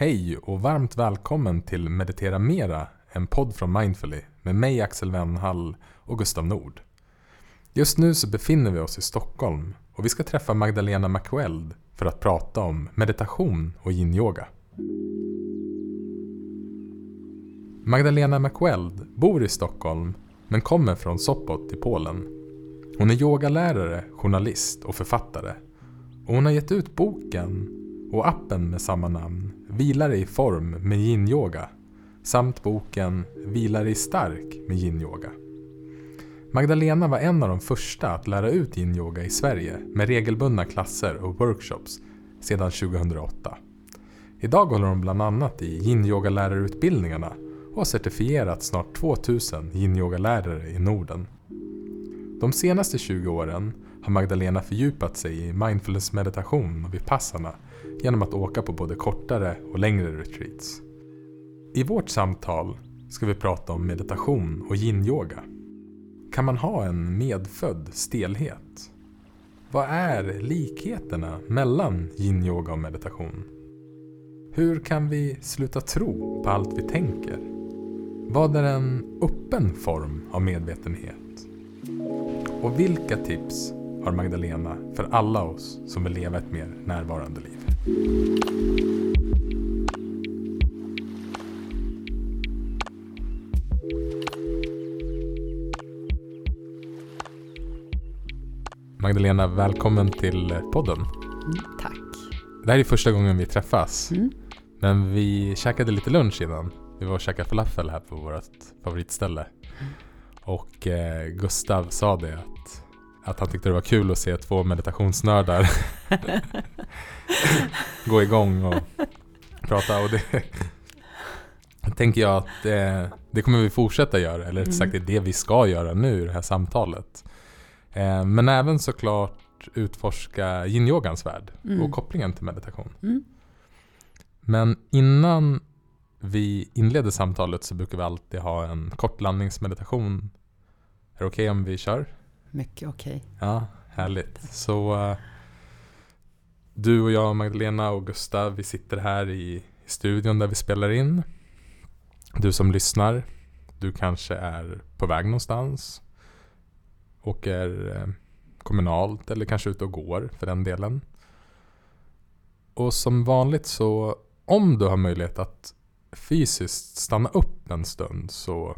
Hej och varmt välkommen till Meditera Mera, en podd från Mindfully med mig Axel Wennhall och Gustav Nord. Just nu så befinner vi oss i Stockholm och vi ska träffa Magdalena McWeld för att prata om meditation och yin-yoga. Magdalena McWeld bor i Stockholm men kommer från Sopot i Polen. Hon är yogalärare, journalist och författare. Och hon har gett ut boken och appen med samma namn Vilar i form med yin-yoga samt boken Vilar i stark med yin-yoga. Magdalena var en av de första att lära ut yin-yoga i Sverige med regelbundna klasser och workshops sedan 2008. Idag håller hon bland annat i yin-yoga-lärarutbildningarna och har certifierat snart 2000 yin-yoga-lärare i Norden. De senaste 20 åren har Magdalena fördjupat sig i mindfulness-meditation och vipassana genom att åka på både kortare och längre retreats. I vårt samtal ska vi prata om meditation och yin-yoga. Kan man ha en medfödd stelhet? Vad är likheterna mellan yin-yoga och meditation? Hur kan vi sluta tro på allt vi tänker? Vad är en öppen form av medvetenhet? Och vilka tips har Magdalena för alla oss som vill leva ett mer närvarande liv? Magdalena, välkommen till podden. Mm, tack. Det här är första gången vi träffas. Mm. Men vi käkade lite lunch innan. Vi var och käkade falafel här på vårt favoritställe. Och eh, Gustav sa det att, han tyckte det var kul att se två meditationsnördar gå igång och prata. Och det tänker jag att eh, det kommer vi fortsätta göra. Eller rättare sagt det är det vi ska göra nu i det här samtalet. Eh, men även såklart utforska yin-yogans värld Mm. och kopplingen till meditation. Mm. Men innan vi inleder samtalet så brukar vi alltid ha en kort landningsmeditation. Är det okej om vi kör? Mycket okej. Ja, härligt. Så eh, du och jag, Magdalena och Gustav, vi sitter här i, i studion där vi spelar in. Du som lyssnar, du kanske är på väg någonstans. Åker eh, kommunalt eller kanske ute och går för den delen. Och som vanligt så om du har möjlighet att fysiskt stanna upp en stund så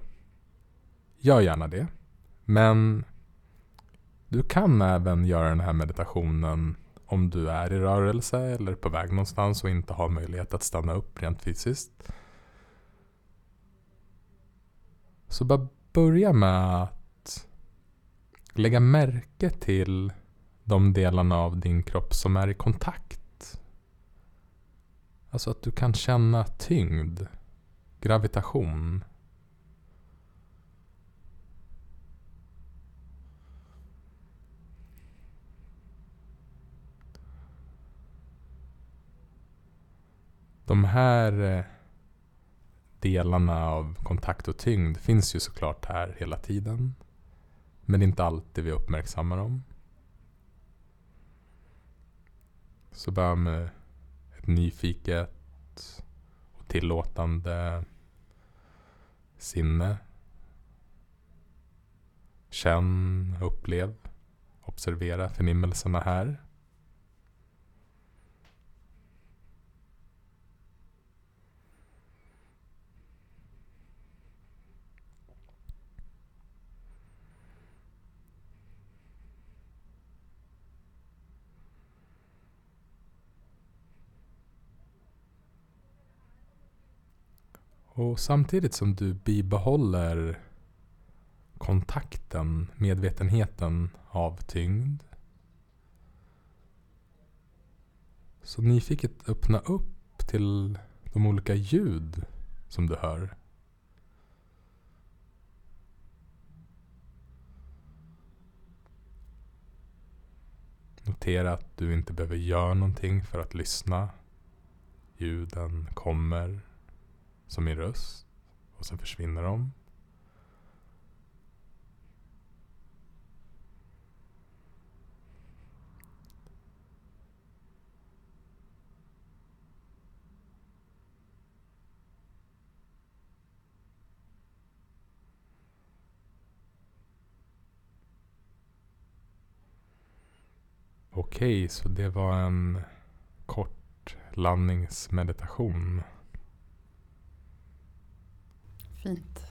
gör gärna det. Men du kan även göra den här meditationen om du är i rörelse eller på väg någonstans och inte har möjlighet att stanna upp rent fysiskt. Så bara börja med att lägga märke till de delarna av din kropp som är i kontakt. Alltså att du kan känna tyngd, gravitation. De här eh, delarna av kontakt och tyngd finns ju såklart här hela tiden. Men det är inte alltid vi uppmärksammar dem. Så börja med ett nyfiket och tillåtande sinne. Känn, upplev, observera förnimmelserna här. Och samtidigt som du bibehåller kontakten, medvetenheten av tyngd. Så nyfiket öppna upp till de olika ljud som du hör. Notera att du inte behöver göra någonting för att lyssna. Ljuden kommer som min röst. Och sen försvinner de. Okej, så det var en kort landningsmeditation. Fint.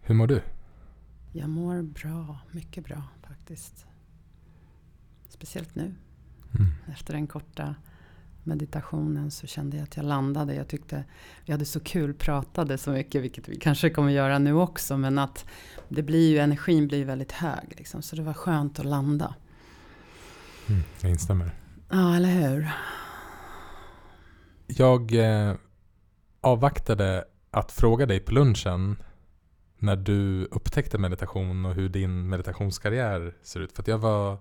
Hur mår du? Jag mår bra, mycket bra faktiskt. Speciellt nu. Mm. Efter den korta meditationen så kände jag att jag landade. Jag tyckte vi hade så kul, pratade så mycket, vilket vi kanske kommer göra nu också. Men att det blir ju, energin blir väldigt hög. Liksom, så det var skönt att landa. Mm, jag instämmer. Ja, eller hur? Jag eh, avvaktade att fråga dig på lunchen när du upptäckte meditation och hur din meditationskarriär ser ut. För att jag var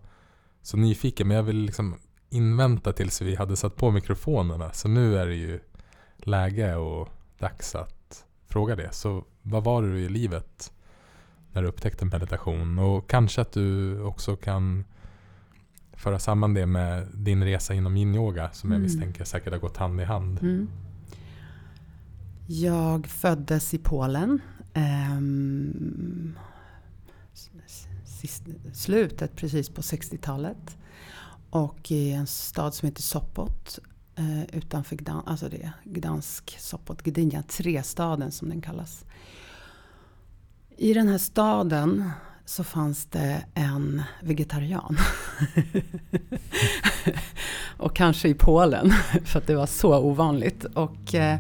så nyfiken men jag vill liksom invänta tills vi hade satt på mikrofonerna. Så nu är det ju läge och dags att fråga det. Så vad var du i livet när du upptäckte meditation? Och kanske att du också kan föra samman det med din resa inom yin-yoga som jag Mm. misstänker säkert har gått hand i hand. Mm. Jag föddes i Polen. ehm, sist, slutet precis på 60-talet. Och i en stad som heter Sopot. Eh, utanför Gdansk, alltså det är Gdansk, Sopot, Gdynia, trestaden som den kallas. I den här staden så fanns det en vegetarian. och kanske i Polen, för att det var så ovanligt. Och eh,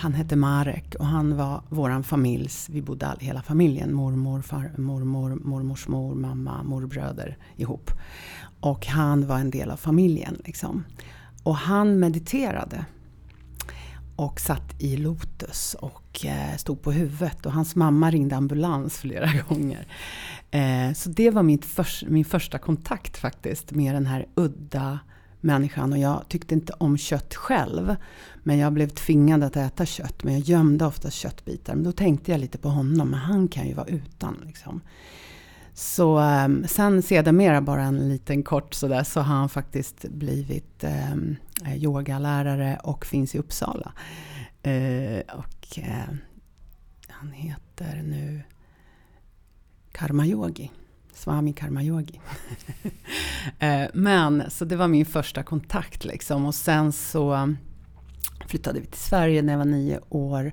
han hette Marek och han var våran familjs, vi bodde all, hela familjen, mormor, far, mormor, mormors mor, mamma, morbröder ihop. Och han var en del av familjen liksom. Och han mediterade. Och satt i lotus och eh, stod på huvudet. Och hans mamma ringde ambulans flera gånger. Eh, så det var mitt min första kontakt faktiskt med den här udda människan. Och jag tyckte inte om kött själv. Men jag blev tvingad att äta kött. Men jag gömde ofta köttbitar. Men då tänkte jag lite på honom. Men han kan ju vara utan liksom. Så ehm, sen sedermera bara en liten kort sådär så har han faktiskt blivit eh, yogalärare och finns i Uppsala. Eh, och eh, han heter nu Karma Yogi. Swami Karmayogi. Eh, men så det var min första kontakt liksom. Och sen så flyttade vi till Sverige när jag var nio år.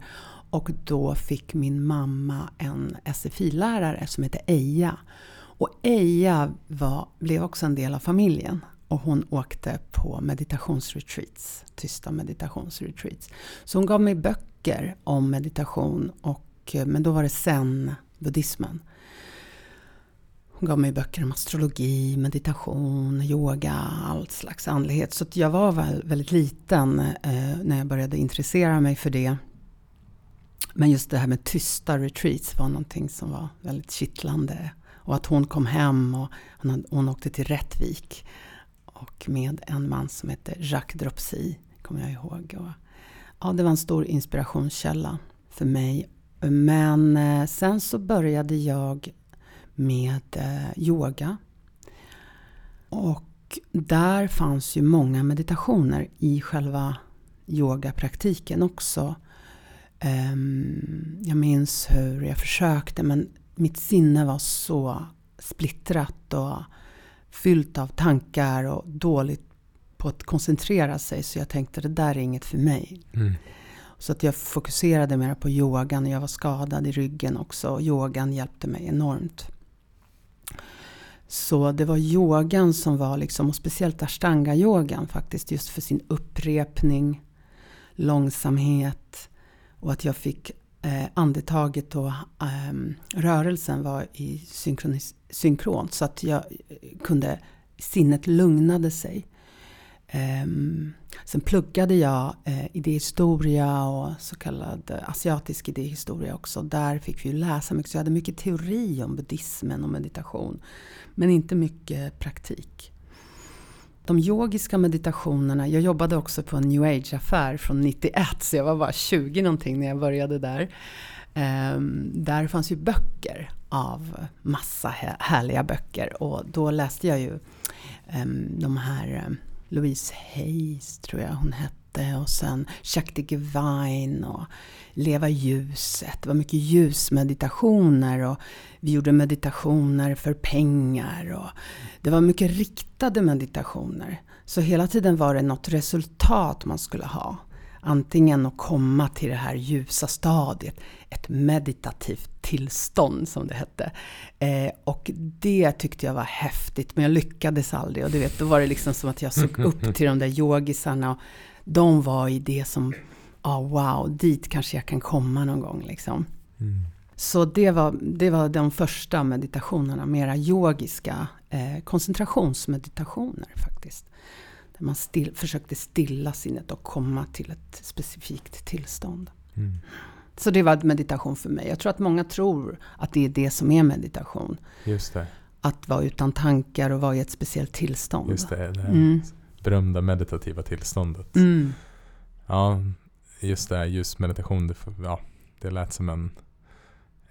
Och då fick min mamma en SFI-lärare som hette Eija. Och Eija var, blev också en del av familjen. Och hon åkte på meditationsretreats, tysta meditationsretreats. Så hon gav mig böcker om meditation, och, eh, men då var det zen-buddhismen. Hon gav mig böcker om astrologi, meditation, yoga, allt slags andlighet. Så att jag var väl väldigt liten eh, när jag började intressera mig för det. Men just det här med tysta retreats var någonting som var väldigt kittlande. Och att hon kom hem och hon, hade, hon åkte till Rättvik. Och med en man som hette Jacques Dropsy, kommer jag ihåg. Och, ja, det var en stor inspirationskälla för mig. Men eh, sen så började jag med eh, yoga. Och där fanns ju många meditationer i själva yogapraktiken också. Um, jag minns hur jag försökte men mitt sinne var så splittrat och fyllt av tankar och dåligt på att koncentrera sig så jag tänkte det där är inget för mig. Mm. Så att jag fokuserade mer på yogan och jag var skadad i ryggen också. Yogan hjälpte mig enormt. Så det var yogan som var liksom, och speciellt ashtanga-yogan faktiskt, just för sin upprepning, långsamhet och att jag fick eh, andetaget och eh, rörelsen var i synkron, synkront så att jag eh, kunde, sinnet lugnade sig. Ehm, sen pluggade jag eh, idéhistoria och så kallad eh, asiatisk idéhistoria också. Där fick vi ju läsa mycket. Så jag hade mycket teori om buddhismen och meditation. Men inte mycket praktik. De yogiska meditationerna, jag jobbade också på en new age-affär från 91, så jag var bara 20 någonting när jag började där. Um, där fanns ju böcker av massa härliga böcker och då läste jag ju um, de här um, Louise Hayes tror jag hon hette. Och sen Shakti Gevine och Leva ljuset. Det var mycket ljusmeditationer och vi gjorde meditationer för pengar. Och det var mycket riktade meditationer. Så hela tiden var det något resultat man skulle ha. Antingen att komma till det här ljusa stadiet, ett meditativt tillstånd som det hette. Eh, och det tyckte jag var häftigt, men jag lyckades aldrig. Och du vet, då var det liksom som att jag såg upp till de där yogisarna. Och de var i det som, ja oh, wow, dit kanske jag kan komma någon gång liksom. Mm. Så det var, det var de första meditationerna, mera yogiska eh, koncentrationsmeditationer faktiskt. Där man still, försökte stilla sinnet och komma till ett specifikt tillstånd. Mm. Så det var meditation för mig. Jag tror att många tror att det är det som är meditation. Just det. Att vara utan tankar och vara i ett speciellt tillstånd. Just det, det mm. berömda meditativa tillståndet. Mm. Ja, just det här ljusmeditation, det, ja, det lät som en,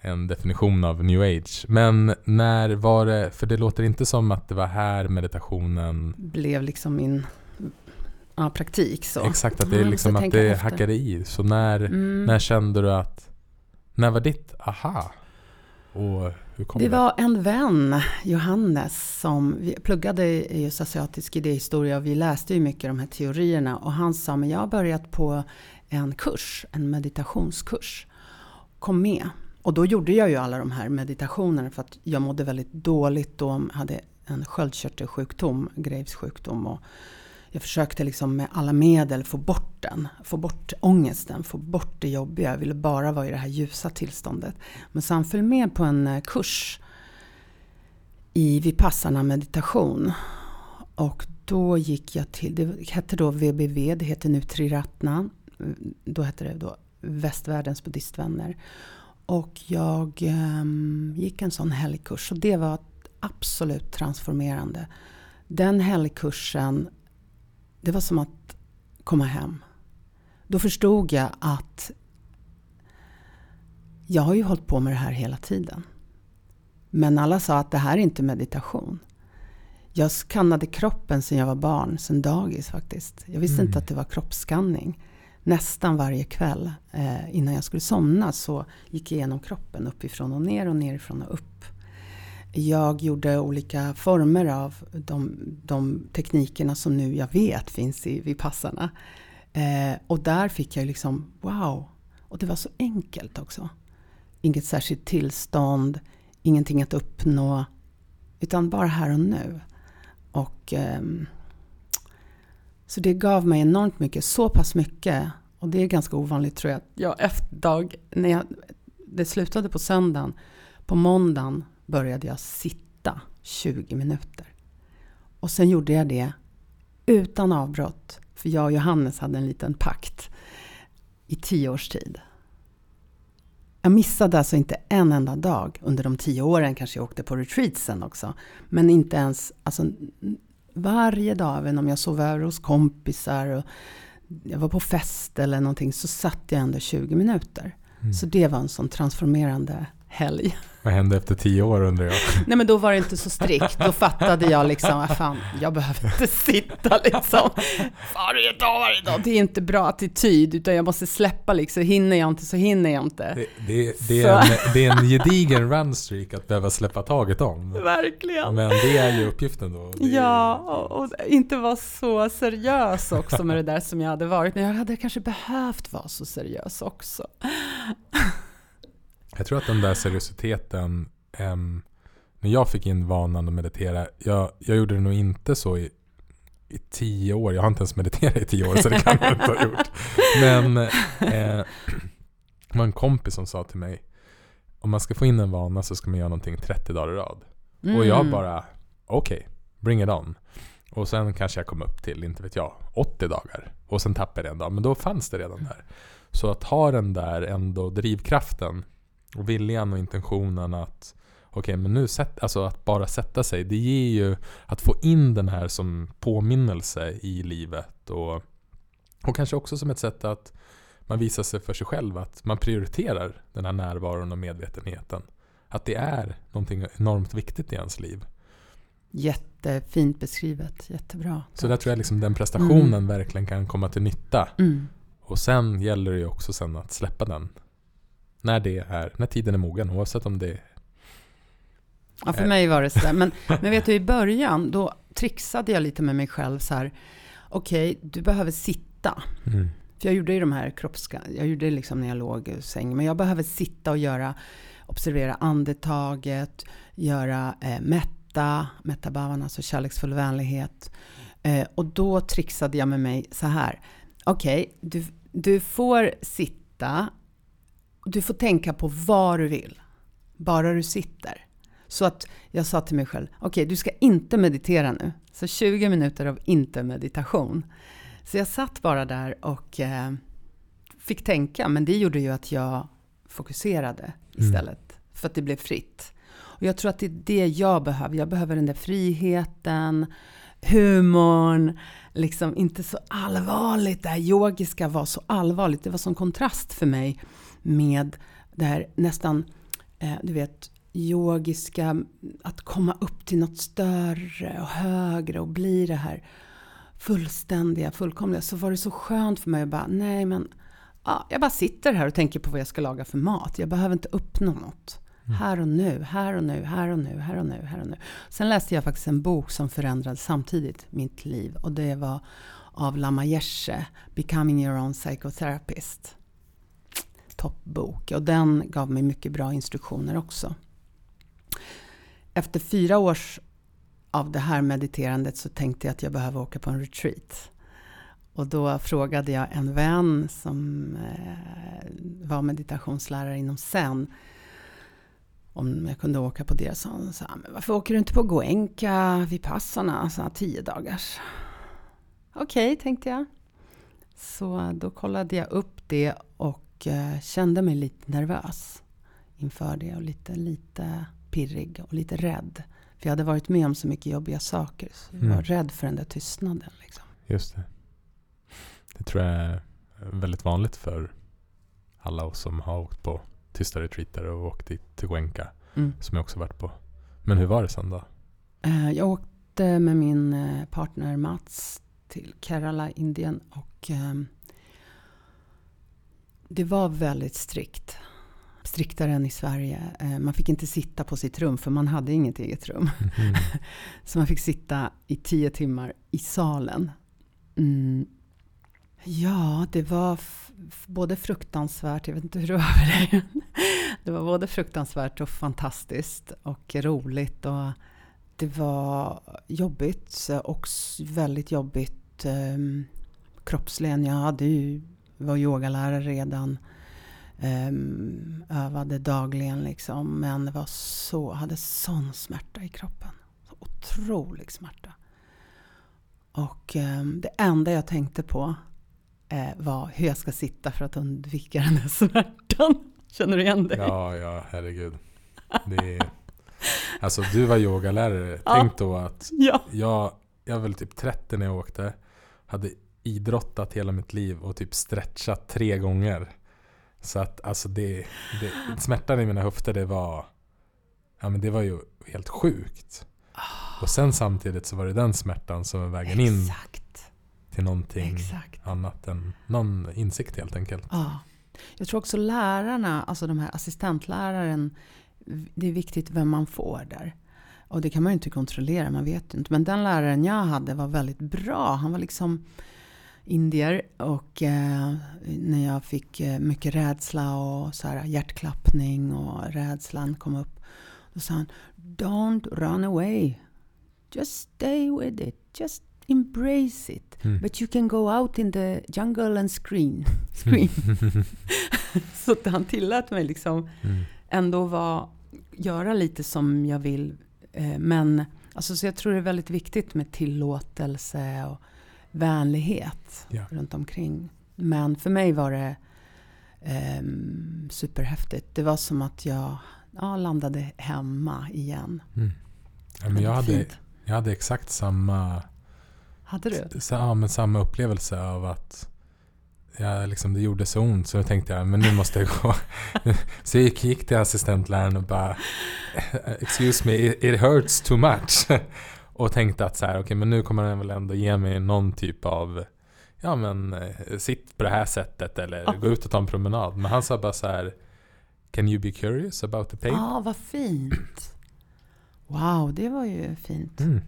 en definition av new age. Men när var det, för det låter inte som att det var här meditationen blev liksom min ja, praktik. Så. Exakt, att det är liksom att det hackade i. Så när, mm. när kände du att, när var ditt aha? Och hur kom det? Det var en vän, Johannes, som vi pluggade i just asiatisk idéhistoria och vi läste ju mycket de här teorierna. Och han sa, men jag har börjat på en kurs, en meditationskurs. Kom med. Och då gjorde jag ju alla de här meditationerna för att jag mådde väldigt dåligt då, hade en sköldkörtelsjukdom, Graves sjukdom. Och jag försökte liksom med alla medel få bort den, få bort ångesten, få bort det jobbiga. Jag ville bara vara i det här ljusa tillståndet. Men så han föll med på en eh, kurs i Vipassana meditation. Och då gick jag till, det hette då VBV, det heter nu Triratna. Mm, då hette det då Västvärldens buddhistvänner. Och jag um, gick en sån helgkurs och det var absolut transformerande. Den helgkursen det var som att komma hem. Då förstod jag att jag har ju hållit på med det här hela tiden. Men alla sa att det här är inte meditation. Jag skannade kroppen sedan jag var barn, sedan dagis faktiskt. Jag visste mm. inte att det var kroppsskanning. Nästan varje kväll eh, innan jag skulle somna så gick jag igenom kroppen uppifrån och ner och nerifrån och upp. Jag gjorde olika former av de, de teknikerna som nu jag vet finns i Vipassana. Eh, och där fick jag liksom, wow! Och det var så enkelt också. Inget särskilt tillstånd, ingenting att uppnå. Utan bara här och nu. Och, eh, så det gav mig enormt mycket, så pass mycket. Och det är ganska ovanligt tror jag. Ja, efter dag, när jag, det slutade på söndagen. På måndagen började jag sitta 20 minuter. Och sen gjorde jag det utan avbrott. För jag och Johannes hade en liten pakt i tio års tid. Jag missade alltså inte en enda dag under de tio åren. Kanske jag åkte på retreat sen också. Men inte ens alltså, varje dag, även om jag sov över hos kompisar och jag var på fest eller någonting, så satt jag ändå 20 minuter. Mm. Så det var en sån transformerande helg. Vad hände efter tio år undrar jag? Nej men då var det inte så strikt. Då fattade jag liksom, att fan, jag behöver inte sitta liksom varje dag, varje dag. Det är inte bra attityd, utan jag måste släppa liksom. Hinner jag inte så hinner jag inte. Det, det, det, är, en, det är en gedigen runstreak att behöva släppa taget om. Verkligen. Men det är ju uppgiften då. Ja, och, och, inte vara så seriös också med det där som jag hade varit. Men jag hade kanske behövt vara så seriös också. Jag tror att den där seriositeten, um, när jag fick in vanan att meditera, jag, jag gjorde det nog inte så i, i tio år. Jag har inte ens mediterat i tio år så det kan jag inte ha gjort. Men eh, det var en kompis som sa till mig, om man ska få in en vana så ska man göra någonting 30 dagar i rad. Mm. Och jag mm. bara, okej, okay, bring it on. Och sen kanske jag kom upp till, inte vet jag, 80 dagar. Och sen tappade jag en dag. Men då fanns det redan där. Så att ha den där ändå drivkraften och viljan och intentionen att Okej, okay, men nu sätt, alltså att bara sätta sig. Det ger ju att få in den här som påminnelse i livet. Och, och kanske också som ett sätt att man visar sig för sig själv att man prioriterar den här närvaron och medvetenheten. Att det är någonting enormt viktigt i ens liv. Jättefint beskrivet, jättebra. Så där tror jag liksom den prestationen Mm. verkligen kan komma till nytta. Mm. Och sen gäller det ju också sen att släppa den. När det är, när tiden är mogen oavsett om det är... Ja, för mig var det sådär. Men, men vet du, i början då trixade jag lite med mig själv så här. Okej, du behöver sitta. Mm. För jag gjorde ju de här kroppska... Jag gjorde det liksom när jag låg i säng. Men jag behöver sitta och göra... Observera andetaget. Göra eh, metta. Metta bhavan, alltså kärleksfull vänlighet. Eh, och då trixade jag med mig så här. Okej, du, du får sitta. Du får tänka på vad du vill. Bara du sitter. Så att jag sa till mig själv, okej du ska inte meditera nu. Så 20 minuter av inte meditation. Så jag satt bara där och eh, fick tänka, men det gjorde ju att jag fokuserade istället. För att det blev fritt. Och jag tror att det är det jag behöver. Jag behöver den där friheten, humorn, liksom inte så allvarligt. Det här yogiska var så allvarligt. Det var sån kontrast för mig med det här nästan, eh, du vet, yogiska, att komma upp till något större och högre och bli det här fullständiga, fullkomliga. Så var det så skönt för mig att bara, nej men, ja, jag bara sitter här och tänker på vad jag ska laga för mat. Jag behöver inte uppnå något. Här och nu, här och nu, här och nu, här och nu, här och nu. Sen läste jag faktiskt en bok som förändrade samtidigt mitt liv. Och det var av Lama Yeshe, Becoming Your Own Psychotherapist. Toppbok. Och den gav mig mycket bra instruktioner också. Efter fyra års av det här mediterandet så tänkte jag att jag behöver åka på en retreat. Och då frågade jag en vän som eh, var meditationslärare inom Zen om jag kunde åka på det. Så han sa, men varför åker du inte på Goenka, Vipassana, så tio dagars? Okej, tänkte jag. Så då kollade jag upp det och eh, kände mig lite nervös inför det och lite, lite pirrig och lite rädd. För jag hade varit med om så mycket jobbiga saker. Så jag var Mm. rädd för den där tystnaden. Liksom. Just det. Det tror jag är väldigt vanligt för alla oss som har åkt på tysta retreater och åkt dit till Goenka. Mm. Som jag också varit på. Men hur var det sen då? Eh, Jag åkte med min eh, partner Mats till Kerala, Indien. Och ehm, det var väldigt strikt. Striktare än i Sverige. Eh, Man fick inte sitta på sitt rum för man hade inget eget rum. Mm. Så man fick sitta i tio timmar i salen. Mm. Ja, det var både fruktansvärt, jag vet inte hur det var för dig. Det var både fruktansvärt och fantastiskt och roligt. Och det var jobbigt och s- väldigt jobbigt um, kroppsligen. Jag hade ju, var yogalärare redan. ehm, övade dagligen liksom. Men det var så, hade sån smärta i kroppen. Så otrolig smärta. Och ehm, det enda jag tänkte på eh, var hur jag ska sitta för att undvika den här smärtan. Känner du igen det? Ja, ja, herregud. Det är, alltså du var yogalärare. Ja. Tänk då att Ja. jag, jag var väl typ 30 när jag åkte. Hade idrottat hela mitt liv och typ stretchat tre gånger. Så att alltså det, det smärtan i mina höfter det var, ja men det var ju helt sjukt. Och sen samtidigt så var det den smärtan som var vägen in Exakt. till någonting Exakt. annat än någon insikt helt enkelt. Ja. Jag tror också lärarna, alltså de här assistentläraren, det är viktigt vem man får där. Och det kan man ju inte kontrollera, man vet ju inte. Men den läraren jag hade var väldigt bra. Han var liksom indier och eh, när jag fick eh, mycket rädsla och så här hjärtklappning och rädslan kom upp. Då sa han, don't run away. Just stay with it. Just embrace it. Mm. But you can go out in the jungle and scream. scream. så att han tillät mig liksom Mm. ändå vara, göra lite som jag vill. Eh, men alltså, så jag tror det är väldigt viktigt med tillåtelse och vänlighet Ja. runt omkring. Men för mig var det ehm, superhäftigt. Det var som att jag ja, landade hemma igen. Mm. Ja, men jag, hade, jag hade exakt samma Hade du? Ja, men samma upplevelse av att jag, liksom, det gjorde så ont så då tänkte jag men nu måste jag gå. så jag gick, gick till assistentläraren och bara Excuse me, it, it hurts too much. Och tänkte att så här, okej okay, men nu kommer den väl ändå ge mig någon typ av Ja men eh, sitt på det här sättet eller ja. gå ut och ta en promenad. Men han sa bara så här Can you be curious about the pain? Ja, ah, vad fint. Wow, det var ju fint. Mm.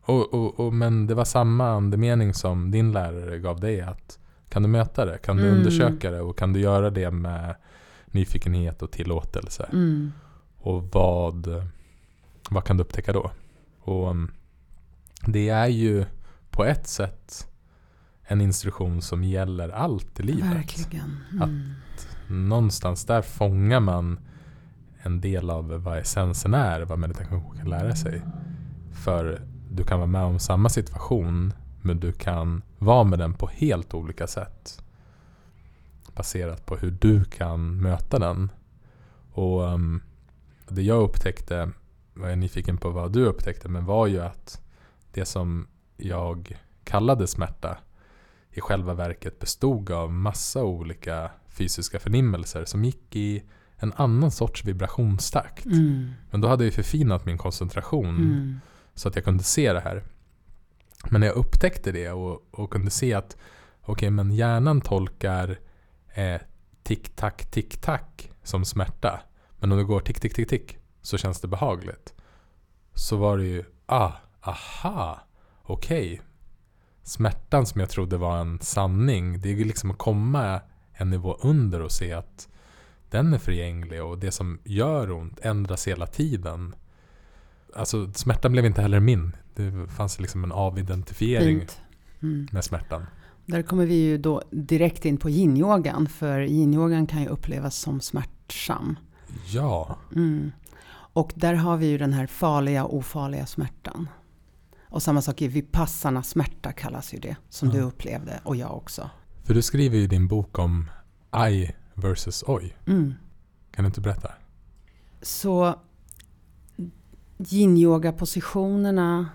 Och, och, och, men det var samma andemening som din lärare gav dig. att Kan du möta det? Kan du mm. undersöka det? Och kan du göra det med nyfikenhet och tillåtelse? Mm. Och vad, vad kan du upptäcka då? Och um, Det är ju på ett sätt en instruktion som gäller allt i livet. Verkligen. Mm. Att någonstans där fångar man en del av vad essensen är, vad meditation kan lära sig. För du kan vara med om samma situation men du kan vara med den på helt olika sätt. Baserat på hur du kan möta den. Och um, det jag upptäckte, var jag nyfiken på vad du upptäckte, men var ju att det som jag kallade smärta i själva verket bestod av massa olika fysiska förnimmelser som gick i en annan sorts vibrationstakt. Mm. Men då hade jag förfinat min koncentration mm. så att jag kunde se det här. Men när jag upptäckte det och, och kunde se att okej, okay, men hjärnan tolkar eh, tick-tack, tick-tack som smärta. Men om det går tick, tick, tick, tick så känns det behagligt. Så var det ju, ah, aha, okej. Okay. Smärtan som jag trodde var en sanning, det är liksom att komma en nivå under och se att den är förgänglig och det som gör ont ändras hela tiden. Alltså smärtan blev inte heller min. Det fanns liksom en avidentifiering mm. med smärtan. Där kommer vi ju då direkt in på yin-yogan. För yin-yogan kan ju upplevas som smärtsam. Ja. Mm. Och där har vi ju den här farliga och ofarliga smärtan. Och samma sak i vipassana smärta kallas ju det. Som ja. du upplevde och jag också. För du skriver ju i din bok om I versus oj. Mm. Kan du inte berätta? Så yin-yoga-positionerna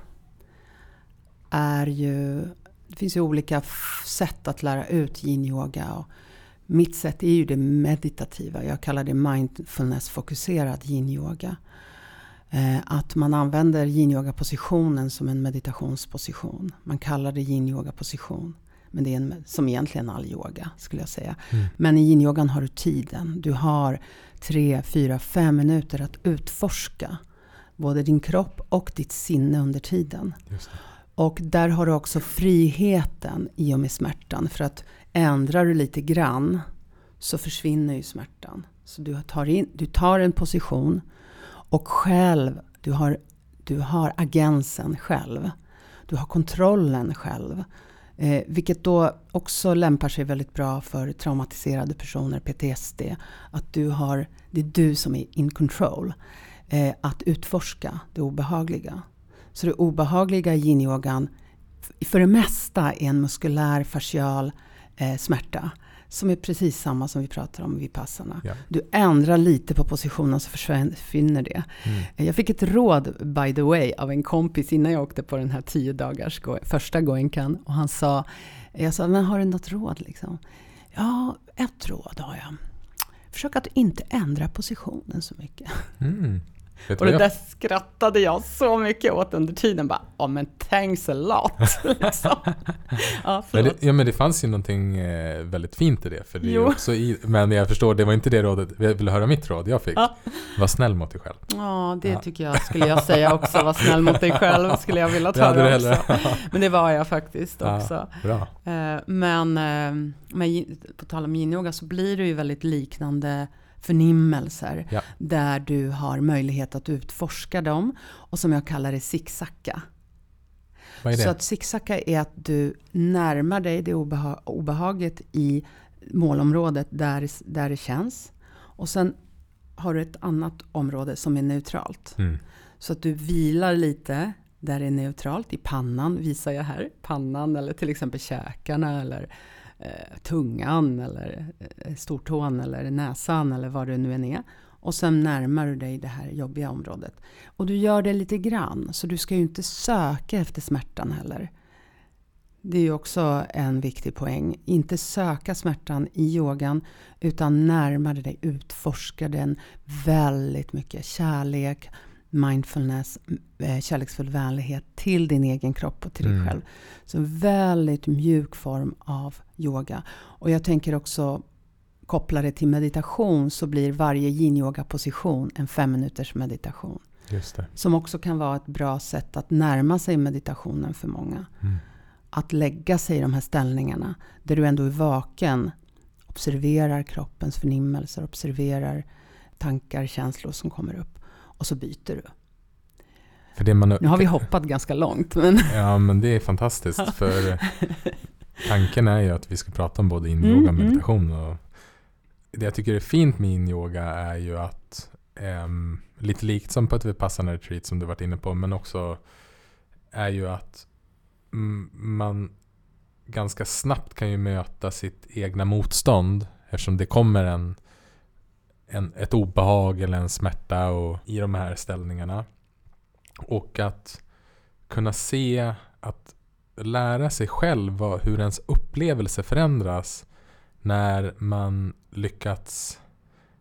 är ju... Det finns ju olika sätt att lära ut yin-yoga. Mitt sätt är ju det meditativa. Jag kallar det mindfulness-fokuserad yin-yoga. Eh, att man använder yin-yoga-positionen som en meditationsposition. Man kallar det yin-yoga-position. Men det är en, som egentligen all yoga skulle jag säga. Mm. Men i yin-yogan har du tiden. Du har tre, fyra, fem minuter att utforska både din kropp och ditt sinne under tiden. Och där har du också friheten i och med smärtan. För att ändrar du lite grann så försvinner ju smärtan. Så du tar, in, du tar en position och själv, du har, du har agensen själv. Du har kontrollen själv. Eh, vilket då också lämpar sig väldigt bra för traumatiserade personer, PTSD. Att du har, det är du som är in control. Eh, att utforska det obehagliga. Så det obehagliga i yin-yogan för det mesta är en muskulär fascial eh, smärta. Som är precis samma som vi pratar om vid passarna. Ja. Du ändrar lite på positionen så försvinner det. Mm. Jag fick ett råd, by the way, av en kompis innan jag åkte på den här tio dagars första Goenkan. Och han sa, jag sa, men har du något råd liksom? Ja, ett råd har jag. Försök att inte ändra positionen så mycket. Mm. Och det där skrattade jag så mycket åt under tiden. Bara, ja men thanks a lot. liksom. ja, men det, ja men det fanns ju någonting eh, väldigt fint i det. För det också i, men jag förstår, det var inte det rådet, vill du höra mitt råd jag fick? Ja. Var snäll mot dig själg. Ja, det ja. tycker jag skulle jag säga också. Var snäll mot dig själv skulle jag vilja ta det också. men det var jag faktiskt också. bra. Eh, men eh, med, på tal om yin så blir det ju väldigt liknande förnimmelser. Ja. Där du har möjlighet att utforska dem. Och som jag kallar det det? Så att zigzacka är att du närmar dig det obeha obehaget i målområdet där, där det känns. Och sen har du ett annat område som är neutralt. Mm. Så att du vilar lite där det är neutralt. I pannan visar jag här. Pannan eller till exempel käkarna eller eh, tungan eller eh, stortån eller näsan eller vad det nu än är. Och sen närmar du dig det här jobbiga området. Och du gör det lite grann, så du ska ju inte söka efter smärtan heller. Det är ju också en viktig poäng. Inte söka smärtan i yogan, utan närma dig, utforska den väldigt mycket. Kärlek, mindfulness, eh, kärleksfull vänlighet till din egen kropp och till dig Mm. själv. Så en väldigt mjuk form av yoga. Och jag tänker också koppla det till meditation så blir varje yin-yoga-position en fem minuters meditation. Som också kan vara ett bra sätt att närma sig meditationen för många. Mm. Att lägga sig i de här ställningarna där du ändå är vaken. Observerar kroppens förnimmelser, observerar tankar, känslor som kommer upp. Och så byter du. För det man, Nu har vi hoppat ganska långt. Men Ja, men det är fantastiskt. För tanken är ju att vi ska prata om både Mm, yin-yoga och mm. meditation. Och det jag tycker är fint med yin-yoga är ju att ehm, lite likt som på ett Vipassana retreat som du varit inne på, men också är ju att mm, man ganska snabbt kan ju möta sitt egna motstånd eftersom det kommer en, en, ett obehag eller en smärta och, i de här ställningarna. Och att kunna se att lära sig själv vad, hur ens upplevelse förändras när man lyckats,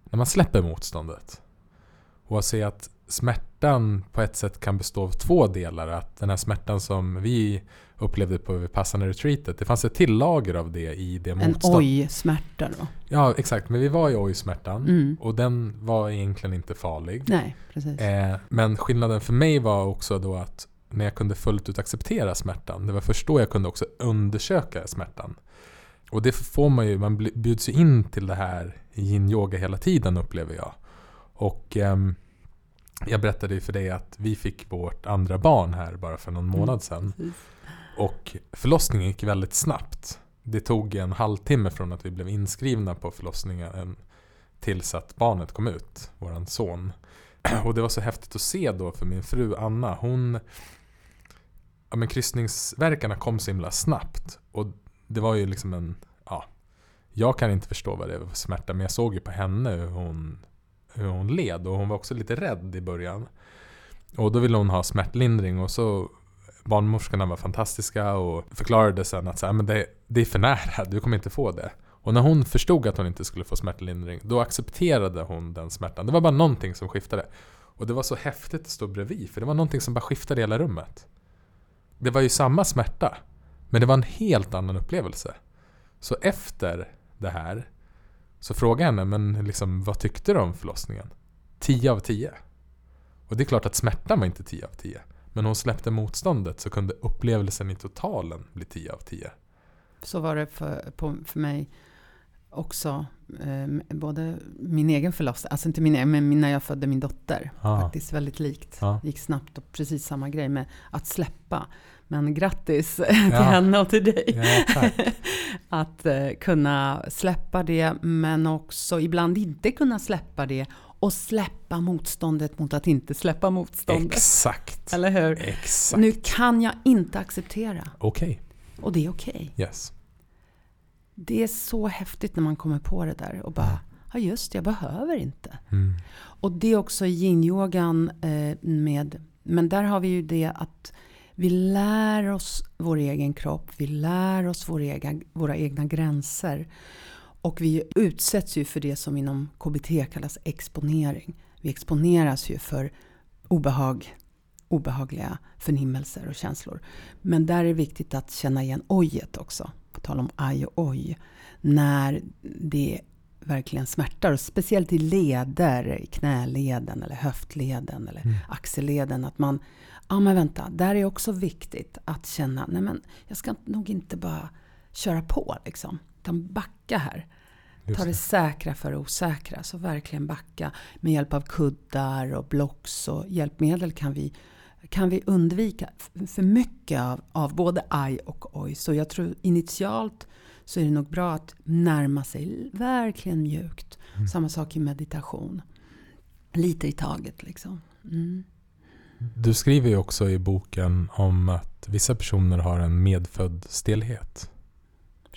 när man släpper motståndet. Och att se att smärtan på ett sätt kan bestå av två delar. Att den här smärtan som vi upplevde på Vipassana retreatet, det fanns ett till lager av det i det en motstånd. oj-smärta då. Ja, exakt. Men vi var i oj-smärtan. Mm. Och den var egentligen inte farlig. Nej, precis. Eh, men skillnaden för mig var också då att när jag kunde fullt ut acceptera smärtan, det var först då jag kunde också undersöka smärtan. Och det får man ju, man bjuds ju in till det här yin-yoga hela tiden upplever jag. Och ehm, jag berättade ju för dig att vi fick vårt andra barn här bara för någon Mm. månad sedan. Precis. Och förlossningen gick väldigt snabbt. Det tog en halvtimme från att vi blev inskrivna på förlossningen tills att barnet kom ut, våran son. Och det var så häftigt att se då för min fru Anna. Hon... Ja men kryssningsverkarna kom så himla snabbt. Och det var ju liksom en... Ja, jag kan inte förstå vad det var för smärta men jag såg ju på henne hur hon, hur hon led. Och hon var också lite rädd i början. Och då ville hon ha smärtlindring och så barnmorskorna var fantastiska och förklarade sen att så här, men det, det är för nära, du kommer inte få det. Och när hon förstod att hon inte skulle få smärtlindring, då accepterade hon den smärtan. Det var bara någonting som skiftade. Och det var så häftigt att stå bredvid, för det var någonting som bara skiftade i hela rummet. Det var ju samma smärta, men det var en helt annan upplevelse. Så efter det här så frågade jag henne, men liksom, vad tyckte du om förlossningen? 10 av 10. Och det är klart att smärtan var inte 10 av 10. Men hon släppte motståndet så kunde upplevelsen i totalen bli 10 av 10. Så var det för, på, för mig också. Eh, både min egen förlossning, alltså inte min egen, men när jag födde min dotter. Ah. Faktiskt väldigt likt. Det gick snabbt och precis samma grej med att släppa. Men grattis till Ja. henne och till dig. Ja, att eh, kunna släppa det, men också ibland inte kunna släppa det. Och släppa motståndet mot att inte släppa motståndet. Exakt. Eller hur? Exakt. Nu kan jag inte acceptera. Okej. Och det är okej. Yes. Det är så häftigt när man kommer på det där och bara, ja just det, jag behöver inte. Mm. Och det är också yin-yogan eh, med, men där har vi ju det att vi lär oss vår egen kropp, vi lär oss vår egen, våra egna gränser. Och vi utsätts ju för det som inom KBT kallas exponering. Vi exponeras ju för obehag, obehagliga förnimmelser och känslor. Men där är det viktigt att känna igen ojet också. På tal om aj och oj. När det verkligen smärtar. Och speciellt i leder, i knäleden eller höftleden eller Mm. axelleden. Att man, ja men vänta, där är också viktigt att känna, nej men jag ska nog inte bara köra på liksom. Utan backa här. Just Ta det det. säkra för det osäkra. Så verkligen backa. Med hjälp av kuddar och blocks och hjälpmedel kan vi, kan vi undvika för mycket av, av både aj och oj. Så jag tror initialt så är det nog bra att närma sig verkligen mjukt. Mm. Samma sak i meditation. Lite i taget liksom. Mm. Du skriver ju också i boken om att vissa personer har en medfödd stelhet.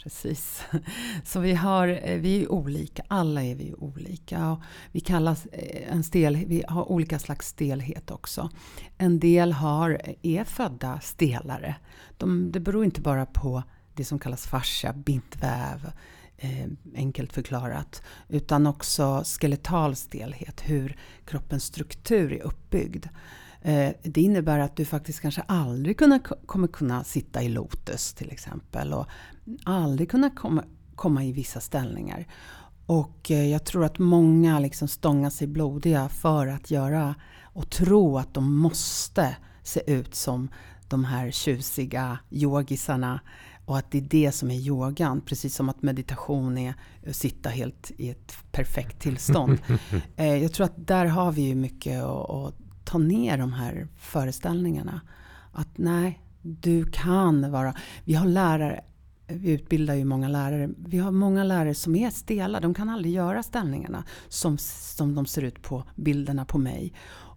Precis. Så vi, har, eh, vi är olika, alla är vi olika. Och vi, kallas eh, en stel, vi har olika slags stelhet också. En del har, eh, är födda stelare. De, det beror inte bara på det som kallas fascia, bindväv, eh, enkelt förklarat. Utan också skeletal stelhet, hur kroppens struktur är uppbyggd. Eh, det innebär att du faktiskt kanske aldrig kunna, kommer kunna sitta i lotus till exempel. Och aldrig kunna komma, komma i vissa ställningar. Och eh, jag tror att många liksom stångar sig blodiga för att göra och tro att de måste se ut som de här tjusiga yogisarna och att det är det som är yogan. Precis som att meditation är att sitta helt i ett perfekt tillstånd. Eh, jag tror att där har vi ju mycket att, att ta ner de här föreställningarna. Att nej, du kan vara... Vi har lärare, vi utbildar ju många lärare. Vi har många lärare som är stela. De kan aldrig göra ställningarna som, som de ser ut på bilderna på mig.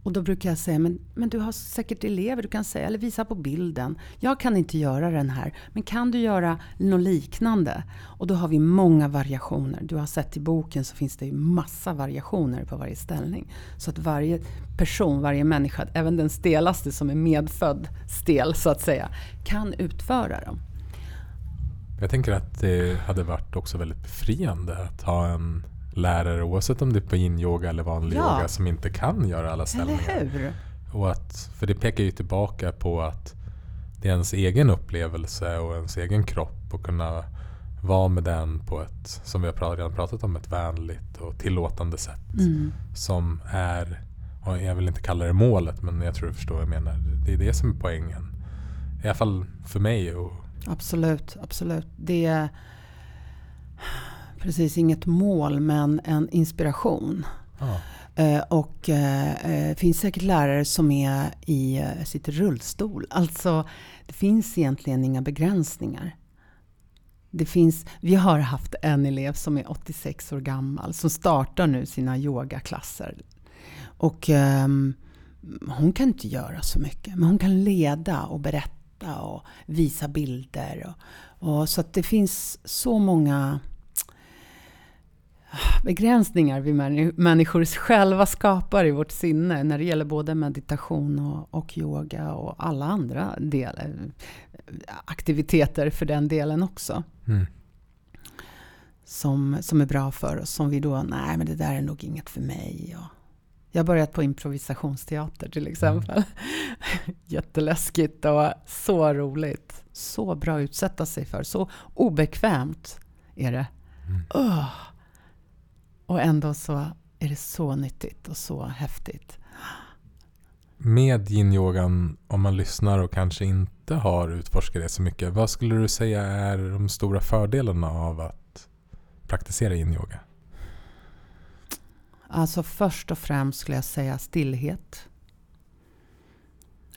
Och då brukar jag säga, men, men du har säkert elever du kan säga, eller visa på bilden. Jag kan inte göra den här, men kan du göra något liknande? Och då har vi många variationer. Du har sett i boken så finns det ju massa variationer på varje ställning. Så att varje person, varje människa, även den stelaste som är medfödd stel så att säga, kan utföra dem. Jag tänker att det hade varit också väldigt befriande att ha en lärare, oavsett om det är på yin-yoga eller vanlig ja. yoga, som inte kan göra alla ställningar. Och att, för det pekar ju tillbaka på att det är ens egen upplevelse och ens egen kropp och kunna vara med den på ett, som vi har redan pratat om, ett vänligt och tillåtande sätt. Mm. Som är, jag vill inte kalla det målet, men jag tror du förstår vad jag menar. Det är det som är poängen. I alla fall för mig. Och absolut, absolut. Det är precis inget mål men en inspiration. Ah. Och eh, eh, finns säkert lärare som är i eh, sitt rullstol. Alltså, det finns egentligen inga begränsningar. Det finns, vi har haft en elev som är 86 år gammal som startar nu sina yogaklasser. Och eh, hon kan inte göra så mycket, men hon kan leda och berätta och visa bilder. Och, och så att det finns så många begränsningar vi människor själva skapar i vårt sinne när det gäller både meditation och, och yoga och alla andra delar, aktiviteter för den delen också. Mm. Som, som är bra för oss, som vi då, nej men det där är nog inget för mig. Och jag har börjat på improvisationsteater till exempel. Mm. Jätteläskigt och så roligt. Så bra att utsätta sig för, så obekvämt är det. Mm. Oh. Och ändå så är det så nyttigt och så häftigt. Med yin-yogan, om man lyssnar och kanske inte har utforskat det så mycket, vad skulle du säga är de stora fördelarna av att praktisera yin-yoga? Alltså först och främst skulle jag säga stillhet.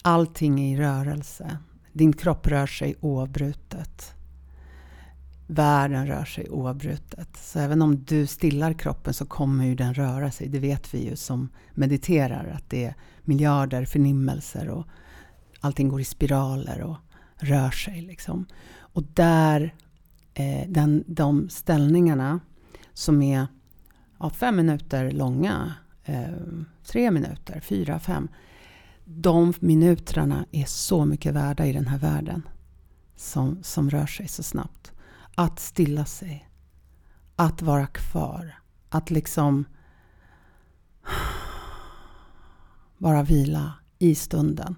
Allting är i rörelse. Din kropp rör sig oavbrutet världen rör sig oavbrutet. Så även om du stillar kroppen så kommer ju den röra sig. Det vet vi ju som mediterar att det är miljarder förnimmelser och allting går i spiraler och rör sig. Liksom. Och där, eh, den, de ställningarna som är ja, fem minuter långa, eh, tre minuter, fyra, fem. De minuterna är så mycket värda i den här världen som, som rör sig så snabbt. Att stilla sig. Att vara kvar. Att liksom bara vila i stunden.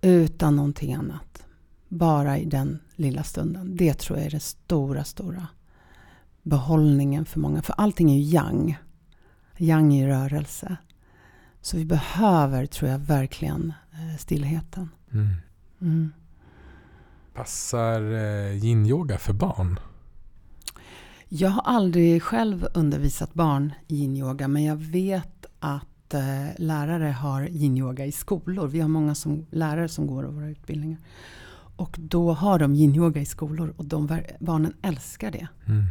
Utan någonting annat. Bara i den lilla stunden. Det tror jag är den stora, stora behållningen för många. För allting är ju yang. Yang är rörelse. Så vi behöver, tror jag, verkligen eh, stillheten. Mm. Mm. Passar eh, yin-yoga för barn? Jag har aldrig själv undervisat barn i yin-yoga men jag vet att eh, lärare har yin-yoga i skolor. Vi har många som, lärare som går våra utbildningar. Och då har de yin-yoga i skolor och de, barnen älskar det. Mm.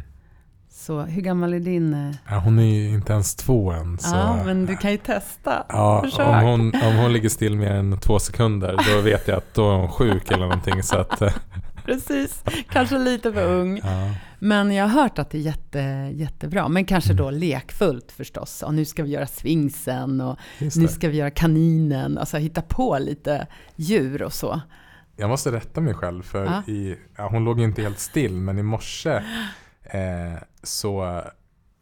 Så hur gammal är din? Eh? Ja, hon är ju inte ens två än. Så. Ja, men du kan ju testa. Ja, om hon, om hon ligger still mer än två sekunder då vet jag att då är hon sjuk eller någonting. Så att. Precis, kanske lite för ung. Ja. Men jag har hört att det är jätte, jättebra. Men kanske mm. då lekfullt förstås. Och nu ska vi göra svingsen och nu ska vi göra kaninen. Alltså hitta på lite djur och så. Jag måste rätta mig själv för ja. i, ja, hon låg ju inte helt still men i morse eh, så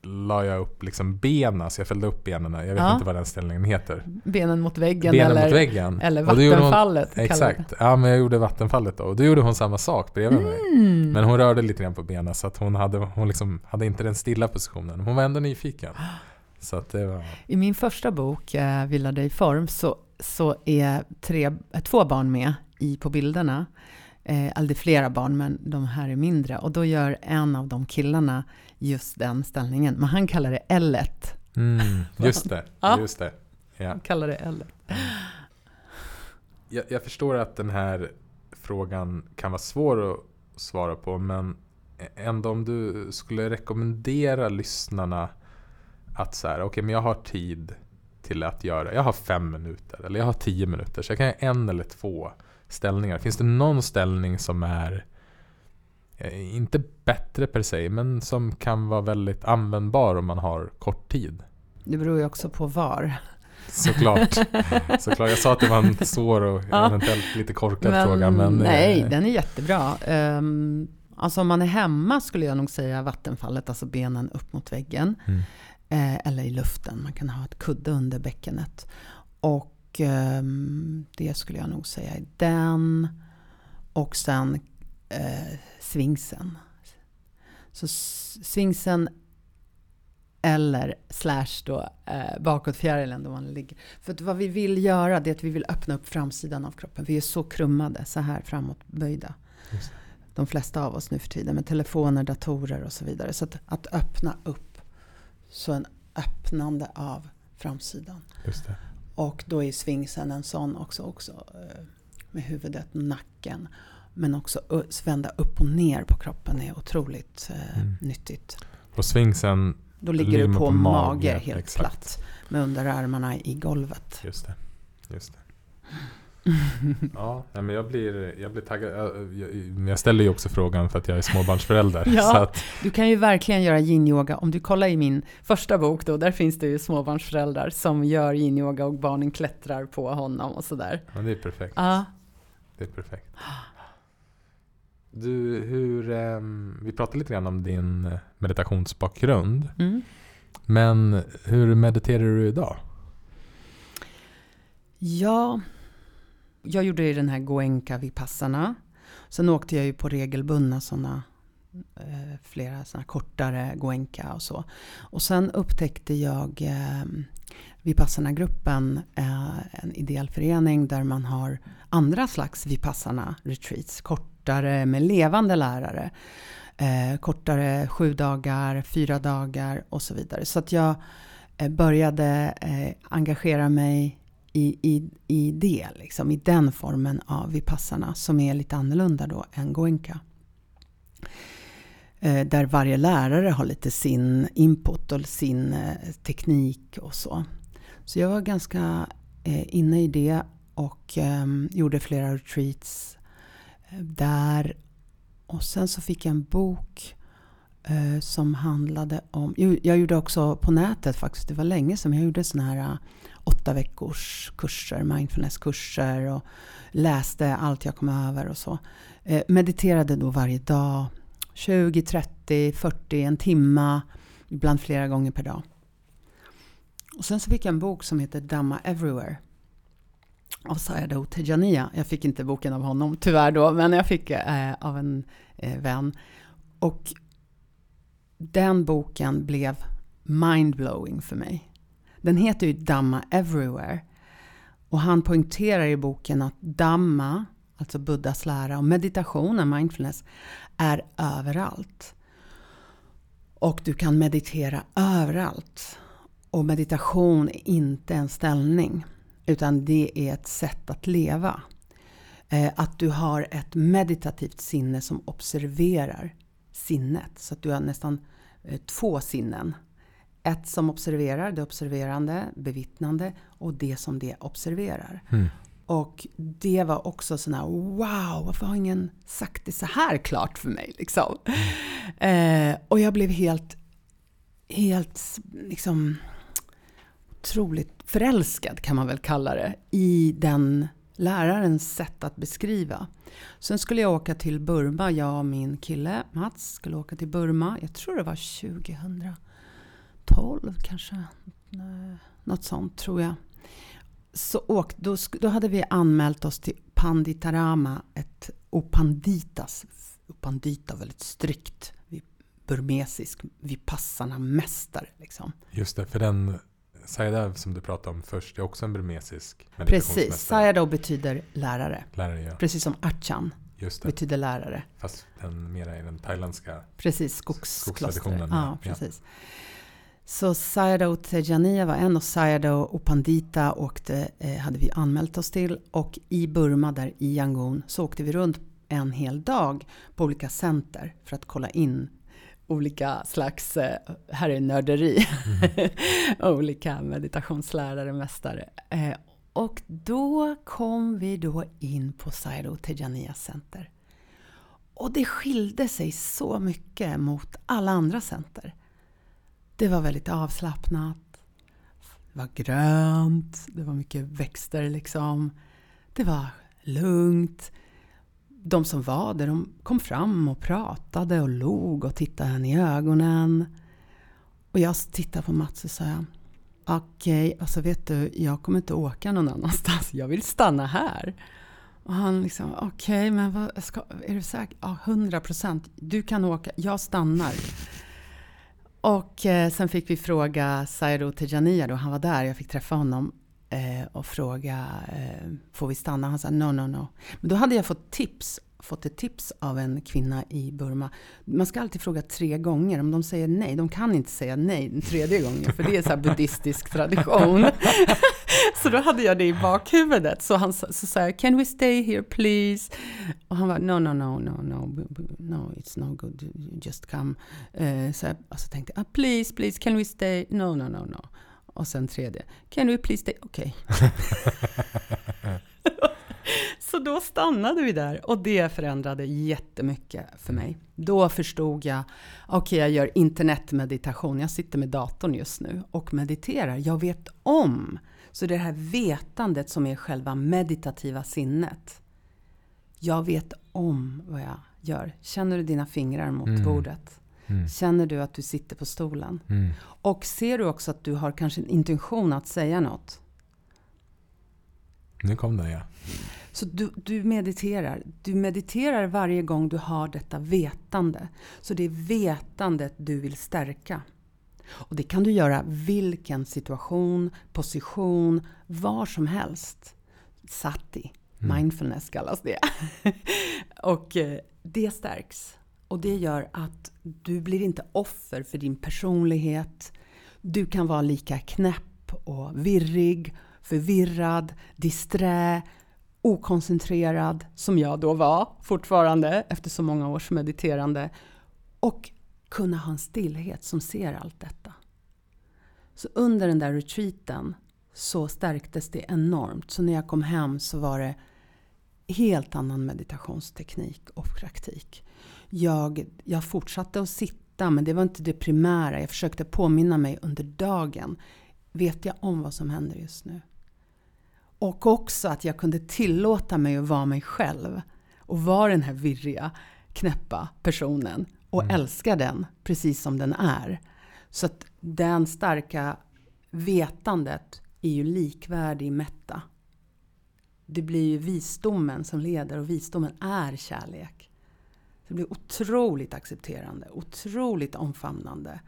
la jag upp liksom benen, så jag fällde upp benen. Jag vet Ja. inte vad den ställningen heter. Benen mot väggen Benen eller, mot väggen. eller hon- vattenfallet. det. Exakt, ja men jag gjorde vattenfallet då. Och då gjorde hon samma sak bredvid mig. Mm. Men hon rörde lite grann på benen så att hon hade, hon liksom hade inte den stilla positionen. Hon var ändå nyfiken. Så att det var... I min första bok, eh, Vila dig form, så, så är tre, två barn med i, på bilderna. Eh, eller det är flera barn, men de här är mindre. Och då gör en av de killarna just den ställningen. Men han kallar det L. Mm, just det, just det. Ja. Han kallar det L. Jag, jag förstår att den här frågan kan vara svår att svara på men ändå om du skulle rekommendera lyssnarna att så här, okej men jag har tid till att göra, jag har fem minuter eller jag har tio minuter så jag kan göra en eller två ställningar. Finns det någon ställning som är eh, inte bättre per se men som kan vara väldigt användbar om man har kort tid? Det beror ju också på var. Såklart. Såklart. Jag sa att det var en svår och Ja. eventuellt lite korkad fråga. Men, nej, eh, den är jättebra. Um, alltså om man är hemma skulle jag nog säga vattenfallet, alltså benen upp mot väggen. Mm. Eh, eller i luften. Man kan ha ett kudde under bäckenet. Och ehm, det skulle jag nog säga är den. Och sen eh, svingsen. Så svingsen eller slash då eh, bakåtfjärilen då man ligger. För vad vi vill göra det är att vi vill öppna upp framsidan av kroppen. Vi är så krummade, så här framåtböjda. Just. De flesta av oss nu för tiden med telefoner, datorer och så vidare. Så att, att öppna upp, så en öppnande av framsidan. Just det. Och då är svingsen en sån också, också eh, med huvudet, nacken. Men också vända upp och ner på kroppen är otroligt eh, Mm. nyttigt. Och svingsen, Då ligger du på, på mage, mage, helt exakt. platt med underarmarna i golvet. just det. Just det. Ja, men jag blir, jag blir taggad. Jag, jag, ställer ju också frågan för att jag är småbarnsförälder. Ja. Att, Du kan ju verkligen göra yin-yoga. Om du kollar i min första bok då, där finns det ju småbarnsföräldrar som gör yin-yoga och barnen klättrar på honom och sådär. men det är perfekt. Ja, Det är perfekt. Du, hur, ehm, vi pratade lite grann om din eh, meditationsbakgrund. mm. Men hur mediterar du idag? ja. Jag gjorde ju den här Goenka Vipassana. Sen åkte jag ju på regelbundna sådana eh, flera sådana kortare Goenka och så. Och sen upptäckte jag eh, Vipassana-gruppen, eh, en ideell förening där man har andra slags Vipassana-retreats, kortare med levande lärare. Eh, kortare sju dagar, fyra dagar och så vidare. Så att jag eh, började eh, engagera mig i, i, i det, liksom, i den formen av Vipassana som är lite annorlunda då än Goenka. Eh, där varje lärare har lite sin input och sin eh, teknik och så. Så jag var ganska eh, inne i det och eh, gjorde flera retreats eh, där. Och sen så fick jag en bok eh, som handlade om... Jag gjorde också på nätet faktiskt, det var länge sedan, jag gjorde såna här åtta veckors kurser, mindfulnesskurser och läste allt jag kom över och så. Eh, mediterade då varje dag, 20, 30, 40, en timma, ibland flera gånger per dag. Och sen så fick jag en bok som heter Dhamma Everywhere av Sayadaw Tejania. Jag fick inte boken av honom tyvärr då, men jag fick eh, av en eh, vän. Och den boken blev mindblowing för mig. Den heter ju Dhamma Everywhere. Och han poängterar i boken att Dhamma, alltså Buddhas lära och meditationen, mindfulness, är överallt. Och du kan meditera överallt. Och meditation är inte en ställning, utan det är ett sätt att leva. Eh, att du har ett meditativt sinne som observerar sinnet. Så att du har nästan eh, två sinnen. Ett som observerar, det observerande, bevittnande och det som det observerar. Mm. Och det var också sån här, wow, varför har ingen sagt det så här klart för mig? Liksom. Eh, och jag blev helt, helt liksom otroligt förälskad kan man väl kalla det i den lärarens sätt att beskriva. Sen skulle jag åka till Burma, jag och min kille Mats skulle åka till Burma. Jag tror det var 2012 kanske. Något sånt tror jag. Så åk, då, då hade vi anmält oss till Panditarama, ett Opanditas, Opandita väldigt strikt burmesisk vipassana-mästare. Liksom. Just det, för den Sayadaw som du pratade om först är också en burmesisk Precis, Sayadaw betyder lärare. lärare ja. Precis som Achan betyder lärare. Fast den mera i den thailändska Precis, skogskloster. Ja, precis. Ja. Så Sayadaw Tejaniya var en och Sayadaw Opandita åkte, eh, hade vi anmält oss till. Och i Burma, där i Yangon, så åkte vi runt en hel dag på olika center för att kolla in olika slags, eh, här är nörderi, mm. olika meditationslärare, mästare. Eh, och då kom vi då in på Sairo Tejaniya Center. Och det skilde sig så mycket mot alla andra center. Det var väldigt avslappnat. Det var grönt, det var mycket växter liksom. Det var lugnt de som var där, de kom fram och pratade och log och tittade henne i ögonen. Och jag tittade på Mats och sa Okej, okay, alltså vet du, jag kommer inte åka någon annanstans. Jag vill stanna här. Och han liksom, okej, okay, men vad ska, är du säker? Ja, hundra procent. Du kan åka, jag stannar. Och eh, sen fick vi fråga Sairo Tejania då, han var där, jag fick träffa honom eh, och fråga, eh, får vi stanna? Han sa no, no, no. Men då hade jag fått tips fått ett tips av en kvinna i Burma. Man ska alltid fråga tre gånger. Om de säger nej, de kan inte säga nej den tredje gången, för det är så buddhistisk tradition. så då hade jag det i bakhuvudet. Så han så sa jag, can we stay here please? Och han var, no, no, no, no, no, no, it's no good, just come. Uh, så jag alltså tänkte, ah, please, please, can we stay? No, no, no, no. Och sen tredje, can we please stay? Okej. Okay. Så då stannade vi där och det förändrade jättemycket för mig. Då förstod jag, okej okay, jag gör internetmeditation, jag sitter med datorn just nu och mediterar. Jag vet om. Så det här vetandet som är själva meditativa sinnet. Jag vet om vad jag gör. Känner du dina fingrar mot mm. bordet? Mm. Känner du att du sitter på stolen? Mm. Och ser du också att du har kanske en intention att säga något? Nu kom den ja. Så du, du, mediterar. Du mediterar varje gång du har detta vetande. Så det är vetandet du vill stärka. Och det kan du göra vilken situation, position, var som helst. Sati, mm. mindfulness kallas det. och eh, det stärks. Och det gör att du blir inte offer för din personlighet. Du kan vara lika knäpp och virrig, förvirrad, disträ, okoncentrerad som jag då var fortfarande efter så många års mediterande. Och kunna ha en stillhet som ser allt detta. Så under den där retreaten så stärktes det enormt. Så när jag kom hem så var det helt annan meditationsteknik och praktik. Jag, jag fortsatte att sitta men det var inte det primära. Jag försökte påminna mig under dagen. Vet jag om vad som händer just nu? Och också att jag kunde tillåta mig att vara mig själv. Och vara den här virriga, knäppa personen. Och mm. älska den precis som den är. Så att den starka vetandet är ju likvärdig mätta. Det blir ju visdomen som leder och visdomen är kärlek. Det blir otroligt accepterande, otroligt omfamnande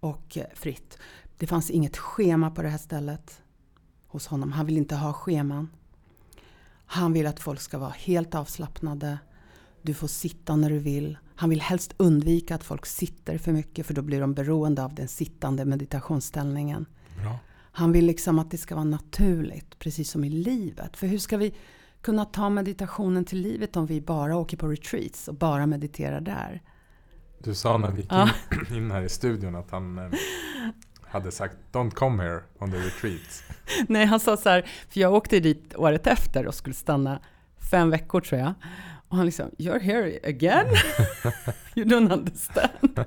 och fritt. Det fanns inget schema på det här stället hos honom. Han vill inte ha scheman. Han vill att folk ska vara helt avslappnade. Du får sitta när du vill. Han vill helst undvika att folk sitter för mycket för då blir de beroende av den sittande meditationsställningen. Bra. Han vill liksom att det ska vara naturligt, precis som i livet. För hur ska vi kunna ta meditationen till livet om vi bara åker på retreats och bara mediterar där? Du sa när vi gick in, in här i studion att han eh, hade sagt “Don't come here on the retreat”. Nej, han sa så här, för jag åkte dit året efter och skulle stanna fem veckor tror jag. Och han liksom “You're here again? you don't understand”.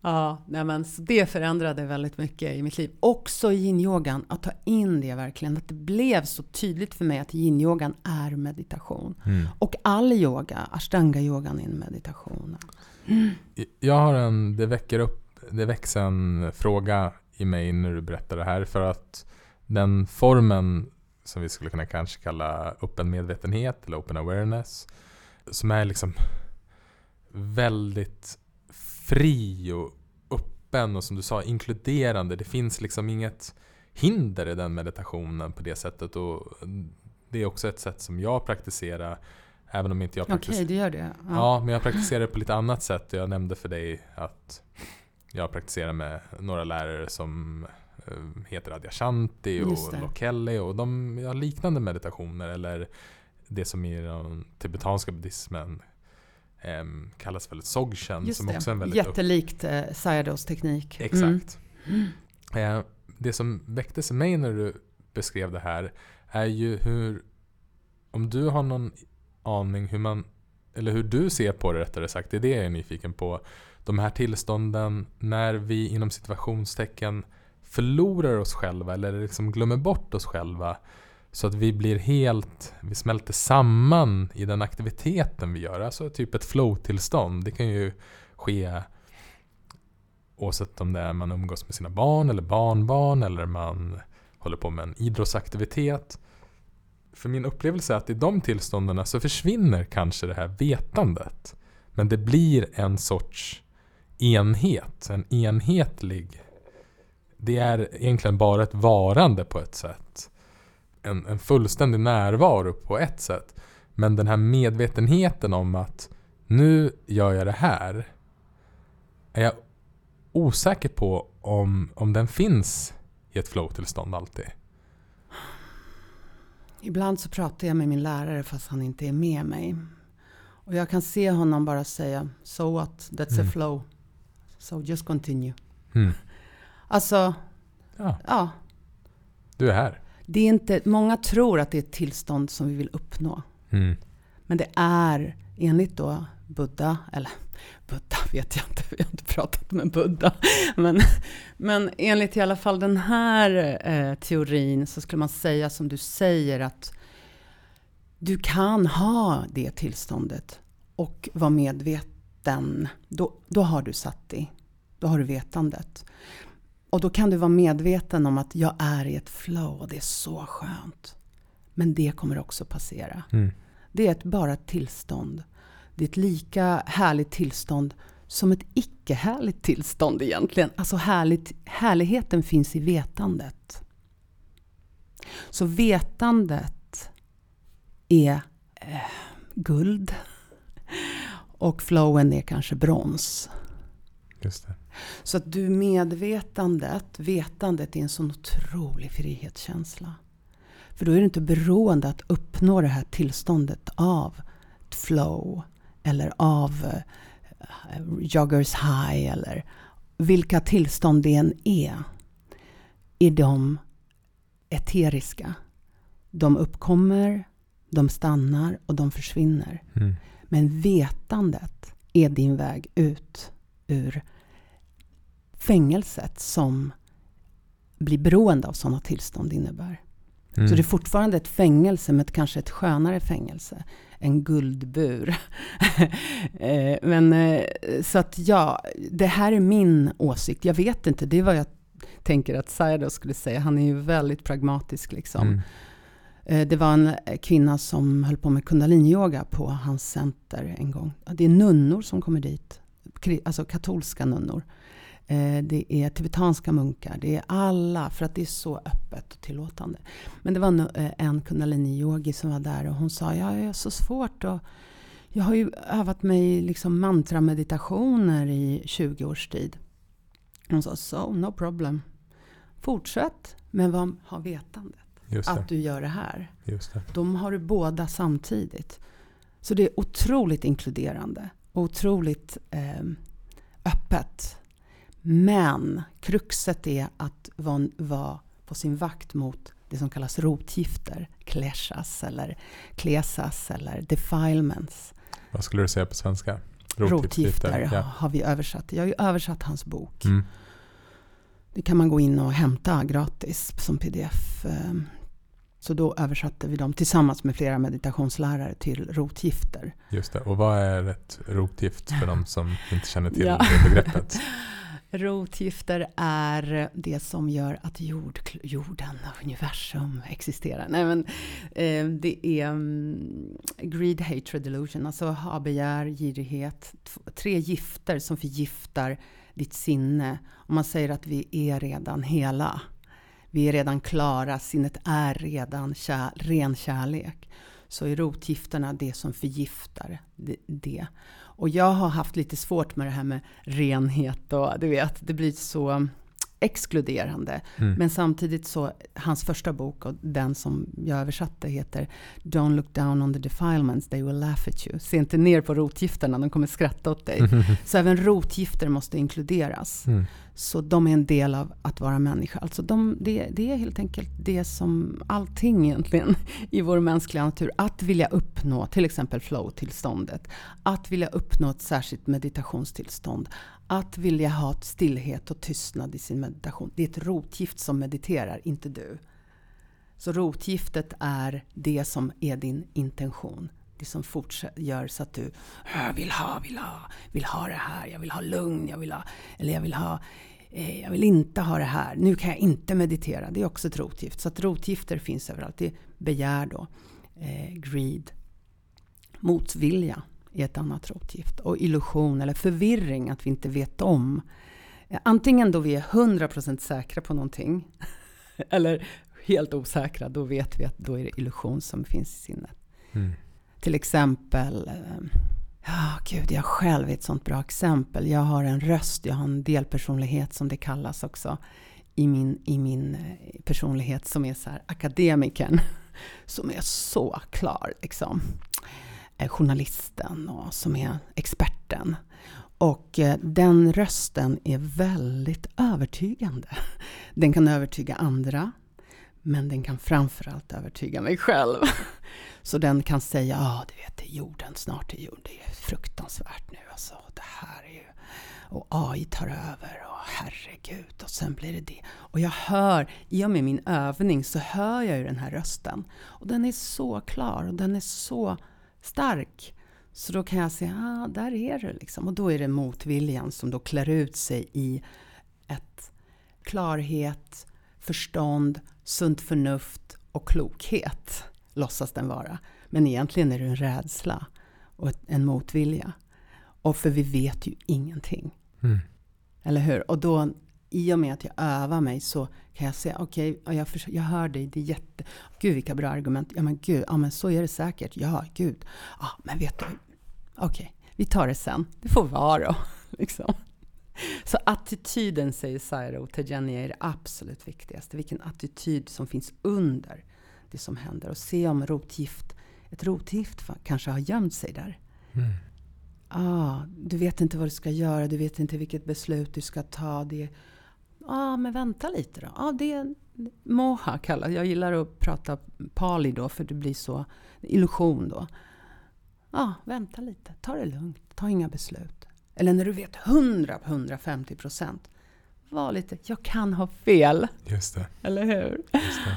Ja, nej men, så det förändrade väldigt mycket i mitt liv. Också yin-yogan, att ta in det verkligen. Att det blev så tydligt för mig att yin-yogan är meditation. Mm. Och all yoga, ashtanga-yogan är en meditation. Mm. Jag har en, det väcker upp, det väcks en fråga i mig när du berättar det här. För att den formen som vi skulle kunna kanske kalla öppen medvetenhet eller open awareness. Som är liksom väldigt fri och öppen och som du sa inkluderande. Det finns liksom inget hinder i den meditationen på det sättet. Och det är också ett sätt som jag praktiserar Även om inte jag praktiserar. Okej, okay, du gör det. Ja. ja. men jag praktiserar det på lite annat sätt. Jag nämnde för dig att jag praktiserar med några lärare som eh, heter Adyashanti och Lokeli och de har liknande meditationer eller det som i den tibetanska buddhismen eh, kallas väl Dzogchen. Just som det. också är en väldigt Jättelikt eh, Sayadaws teknik. Exakt. Mm. Eh, det som väcktes i mig när du beskrev det här är ju hur om du har någon aning hur man eller hur du ser på det rättare sagt, det är det jag är nyfiken på. De här tillstånden när vi inom situationstecken förlorar oss själva eller liksom glömmer bort oss själva. Så att vi blir helt, vi smälter samman i den aktiviteten vi gör. Alltså typ ett flow-tillstånd. Det kan ju ske oavsett om det är man umgås med sina barn eller barnbarn eller man håller på med en idrottsaktivitet. För min upplevelse är att i de tillstånden så försvinner kanske det här vetandet. Men det blir en sorts enhet, en enhetlig... Det är egentligen bara ett varande på ett sätt. En, en fullständig närvaro på ett sätt. Men den här medvetenheten om att nu gör jag det här. Är jag osäker på om, om den finns i ett flow-tillstånd alltid. Ibland så pratar jag med min lärare fast han inte är med mig. Och jag kan se honom bara säga So what? That's mm. a flow. So just continue. Mm. Alltså, ja. ja. Du är här. Det är inte, många tror att det är ett tillstånd som vi vill uppnå. Mm. Men det är enligt då Buddha, eller Buddha vet jag inte, vi har inte pratat med Buddha. Men, men enligt i alla fall den här eh, teorin så skulle man säga som du säger att du kan ha det tillståndet och vara medveten. Då, då har du satt dig. Då har du vetandet. Och då kan du vara medveten om att jag är i ett flow och det är så skönt. Men det kommer också passera. Mm. Det är ett, bara ett tillstånd. Det är ett lika härligt tillstånd som ett icke-härligt tillstånd egentligen. Alltså härligt, härligheten finns i vetandet. Så vetandet är eh, guld och flowen är kanske brons. Just det. Så att du medvetandet, vetandet är en sån otrolig frihetskänsla. För då är du inte beroende att uppnå det här tillståndet av flow eller av uh, joggers high eller vilka tillstånd det än är. Är de eteriska. De uppkommer, de stannar och de försvinner. Mm. Men vetandet är din väg ut ur fängelset som blir beroende av sådana tillstånd innebär. Mm. Så det är fortfarande ett fängelse, men kanske ett skönare fängelse. En guldbur. Eh, men eh, så att ja, det här är min åsikt. Jag vet inte, det är vad jag tänker att Sayadaw skulle säga. Han är ju väldigt pragmatisk liksom. Mm. Eh, det var en kvinna som höll på med kundaliniyoga på hans center en gång. Det är nunnor som kommer dit. Alltså katolska nunnor. Eh, det är tibetanska munkar, det är alla, för att det är så öppet och tillåtande. Men det var eh, en kundaliniyogi som var där och hon sa, jag är så svårt och jag har ju övat mig liksom mantrameditationer i 20 års tid. Hon sa, so no problem. Fortsätt, men vad ha vetandet. Att du gör det här. Just det. De har du båda samtidigt. Så det är otroligt inkluderande. Otroligt eh, öppet. Men kruxet är att vara var på sin vakt mot det som kallas rotgifter, kleshas eller klesas eller defilements. Vad skulle du säga på svenska? Rotgifter ja. har vi översatt. Jag har ju översatt hans bok. Mm. Det kan man gå in och hämta gratis som pdf. Så då översatte vi dem tillsammans med flera meditationslärare till rotgifter. Just det. Och vad är ett rotgift för de som inte känner till ja. det begreppet? Rotgifter är det som gör att jord, jorden och universum existerar. Nej, men, eh, det är um, greed, hatred, delusion, alltså ha-begär, girighet. Tre gifter som förgiftar ditt sinne. Om man säger att vi är redan hela. Vi är redan klara, sinnet är redan kär, ren kärlek. Så är rotgifterna det som förgiftar det. Och jag har haft lite svårt med det här med renhet och du vet, det blir så exkluderande. Mm. Men samtidigt så, hans första bok och den som jag översatte heter Don't look down on the defilements, they will laugh at you. Se inte ner på rotgifterna, de kommer skratta åt dig. Så även rotgifter måste inkluderas. Mm. Så de är en del av att vara människa. Alltså de, det, det, är helt enkelt det som allting egentligen i vår mänskliga natur. Att vilja uppnå till exempel flow-tillståndet. Att vilja uppnå ett särskilt meditationstillstånd. Att vilja ha stillhet och tystnad i sin meditation. Det är ett rotgift som mediterar, inte du. Så rotgiftet är det som är din intention. Det som gör så att du vill ha, vill ha, vill ha det här. Jag vill ha lugn, jag vill ha, eller jag vill ha eh, jag vill inte ha det här. Nu kan jag inte meditera. Det är också ett rotgift. Så att rotgifter finns överallt. Det är begär då. Eh, greed. Motvilja är ett annat rotgift. Och illusion eller förvirring, att vi inte vet om. Eh, antingen då vi är 100% säkra på någonting. eller helt osäkra. Då vet vi att då är det illusion som finns i sinnet. Mm. Till exempel eh, Ja, gud, jag själv är ett sånt bra exempel. Jag har en röst, jag har en delpersonlighet som det kallas också i min, i min eh, personlighet som är så här akademikern. Som är så klar, liksom. Eh, journalisten och som är experten. Och eh, den rösten är väldigt övertygande. Den kan övertyga andra, men den kan framförallt övertyga mig själv. Så den kan säga, ja ah, du vet, det är jorden, snart är jorden, det är fruktansvärt nu alltså. Det här är ju... Och AI tar över och herregud och sen blir det det. Och jag hör, i och med min övning så hör jag ju den här rösten. Och den är så klar och den är så stark. Så då kan jag säga, ah, där är du liksom. Och då är det motviljan som då klär ut sig i ett klarhet, förstånd, sunt förnuft och klokhet låtsas den vara. Men egentligen är det en rädsla och en motvilja. Och för vi vet ju ingenting. Mm. Eller hur? Och då, i och med att jag övar mig så kan jag säga, okej, okay, jag, jag hör dig, det är jätte... Gud vilka bra argument. Ja men gud, ja men så är det säkert. Ja, gud. Ja, men vet du, okej, okay, vi tar det sen. Det får vara då. Liksom. Så attityden, säger Sairo Jenny, är det absolut viktigaste. Vilken attityd som finns under det som händer. Och se om rotgift, ett rotgift kanske har gömt sig där. Mm. Ah, du vet inte vad du ska göra, du vet inte vilket beslut du ska ta. Det, ah, men vänta lite då. Ah, det är moha kallas Jag gillar att prata pali då, för det blir så illusion då. Ah, vänta lite, ta det lugnt, ta inga beslut. Eller när du vet 100 150 procent. Var lite, jag kan ha fel. Just det. Eller hur? Just det.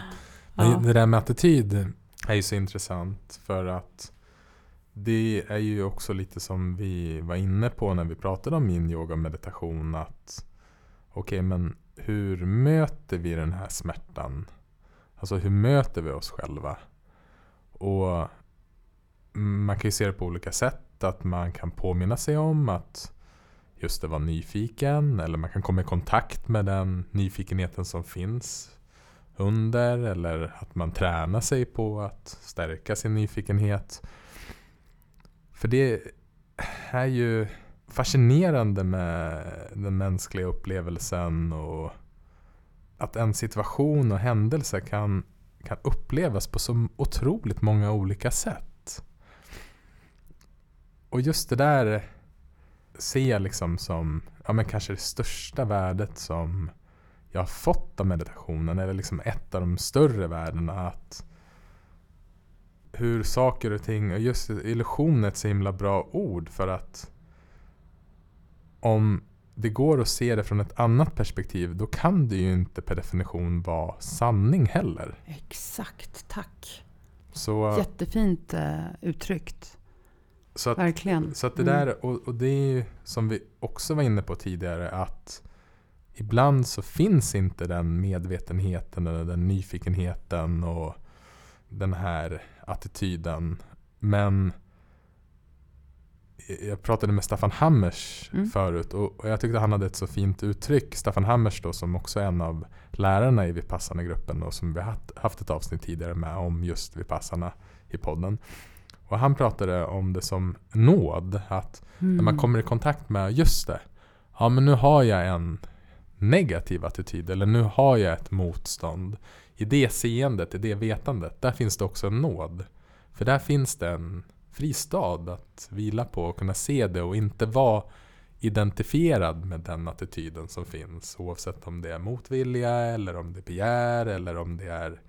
Ja. Det där med attityd är ju så intressant för att det är ju också lite som vi var inne på när vi pratade om min yoga och meditation. Att okej, okay, men hur möter vi den här smärtan? Alltså hur möter vi oss själva? Och man kan ju se det på olika sätt. Att man kan påminna sig om att just det var nyfiken. Eller man kan komma i kontakt med den nyfikenheten som finns under eller att man tränar sig på att stärka sin nyfikenhet. För det är ju fascinerande med den mänskliga upplevelsen och att en situation och händelse kan, kan upplevas på så otroligt många olika sätt. Och just det där ser jag liksom som ja, men kanske det största värdet som jag har fått av meditationen är liksom ett av de större värdena. Att hur saker och ting, och just illusion är ett så himla bra ord för att om det går att se det från ett annat perspektiv, då kan det ju inte per definition vara sanning heller. Exakt, tack. Så, Jättefint eh, uttryckt. så att, Verkligen. Så att det Mm. där, och, och det är ju som vi också var inne på tidigare, att ibland så finns inte den medvetenheten eller den nyfikenheten och den här attityden. Men jag pratade med Staffan Hammers Mm. förut och, jag tyckte han hade ett så fint uttryck. Staffan Hammers då som också är en av lärarna i Vipassana-gruppen och som vi haft ett avsnitt tidigare med om just Vipassana i podden. Och han pratade om det som nåd. Att Mm. när man kommer i kontakt med just det. Ja men nu har jag en negativ attityd eller nu har jag ett motstånd. I det seendet, i det vetandet, där finns det också en nåd. För där finns det en fristad att vila på och kunna se det och inte vara identifierad med den attityden som finns. Oavsett om det är motvilja eller om det är begär eller om det är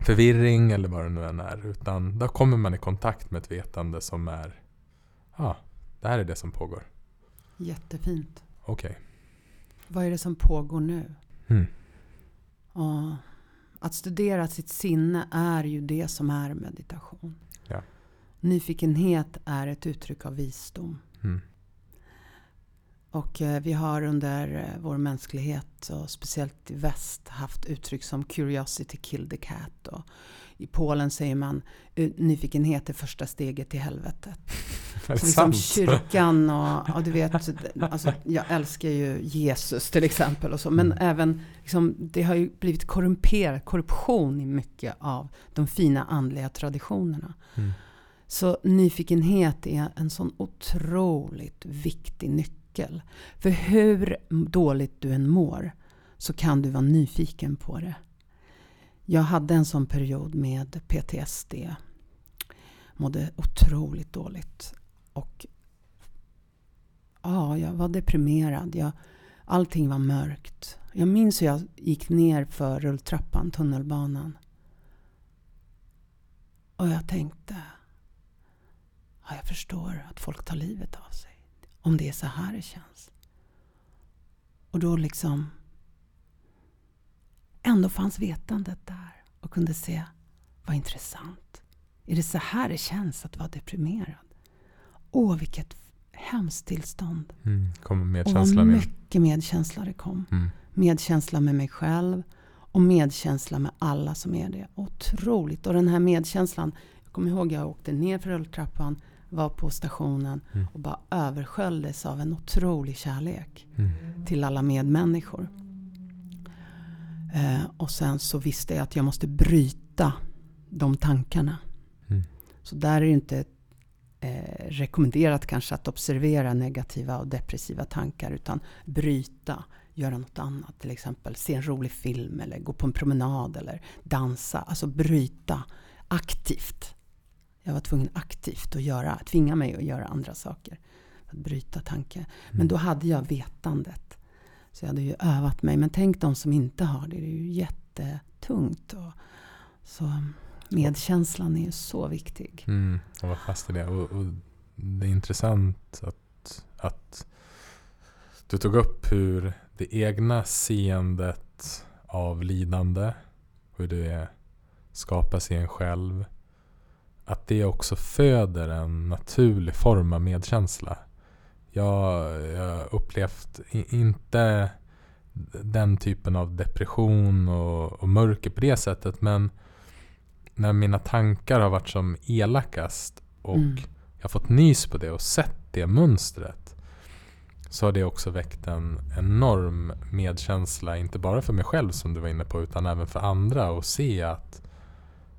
förvirring eller vad det nu än är. Utan då kommer man i kontakt med ett vetande som är Ja, det här är det som pågår. Jättefint. Okej. Vad är det som pågår nu? Mm. Ja, att studera sitt sinne är ju det som är meditation. Ja. Nyfikenhet är ett uttryck av visdom. Mm. Och eh, vi har under eh, vår mänsklighet och speciellt i väst haft uttryck som curiosity killed the cat. Och I Polen säger man "Eh, nyfikenhet är första steget till helvetet. Liksom kyrkan och, och du vet, alltså, jag älskar ju Jesus till exempel och så. Men Mm. även, liksom, det har ju blivit korrumperat, korruption i mycket av de fina andliga traditionerna. Mm. Så nyfikenhet är en sån otroligt viktig nyckel. För hur dåligt du än mår så kan du vara nyfiken på det. Jag hade en sån period med PTSD. Mådde otroligt dåligt. Och ja, jag var deprimerad. Jag, allting var mörkt. Jag minns hur jag gick ner för rulltrappan, tunnelbanan. Och jag tänkte, ja, jag förstår att folk tar livet av sig. Om det är så här det känns. Och då liksom, ändå fanns vetandet där och kunde se, vad intressant. Är det så här det känns att vara deprimerad? Åh, vilket hemskt tillstånd. Mm. Kommer Och vad medkänslan in. mycket medkänsla det kom. Mm. Medkänsla med mig själv och medkänsla med alla som är det. Otroligt. Och den här medkänslan. Jag kommer ihåg jag åkte ner för rulltrappan, var på stationen Mm. och bara översköljdes av en otrolig kärlek Mm. till alla medmänniskor. Eh, och sen så visste jag att jag måste bryta de tankarna. Mm. Så där är det inte eh, rekommenderat kanske att observera negativa och depressiva tankar utan bryta, göra något annat. Till exempel se en rolig film eller gå på en promenad eller dansa. Alltså bryta aktivt. Jag var tvungen aktivt att göra, tvinga mig att göra andra saker. Att bryta tanke. Men då hade jag vetandet. Så jag hade ju övat mig. Men tänk de som inte har det. Det är ju jättetungt. Och, så medkänslan är ju så viktig. Mm. jag var fast i det. Och, och det är intressant att, att du tog upp hur det egna seendet av lidande, hur det skapas i en själv, att det också föder en naturlig form av medkänsla. Jag jag har upplevt i- inte den typen av depression och, och mörker på det sättet men när mina tankar har varit som elakast och Mm. jag har fått nys på det och sett det mönstret så har det också väckt en enorm medkänsla, inte bara för mig själv som du var inne på, utan även för andra och se att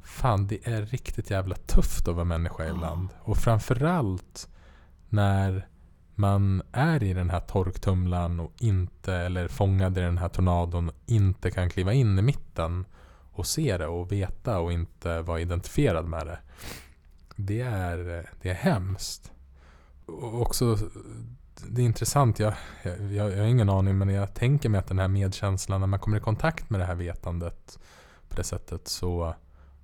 fan, det är riktigt jävla tufft att vara människa ibland. Och framförallt när man är i den här torktumlaren och inte, eller fångad i den här tornadon och inte kan kliva in i mitten och se det och veta och inte vara identifierad med det. Det är, det är hemskt. Och också, det är intressant, jag, jag, jag har ingen aning men jag tänker mig att den här medkänslan, när man kommer i kontakt med det här vetandet på det sättet så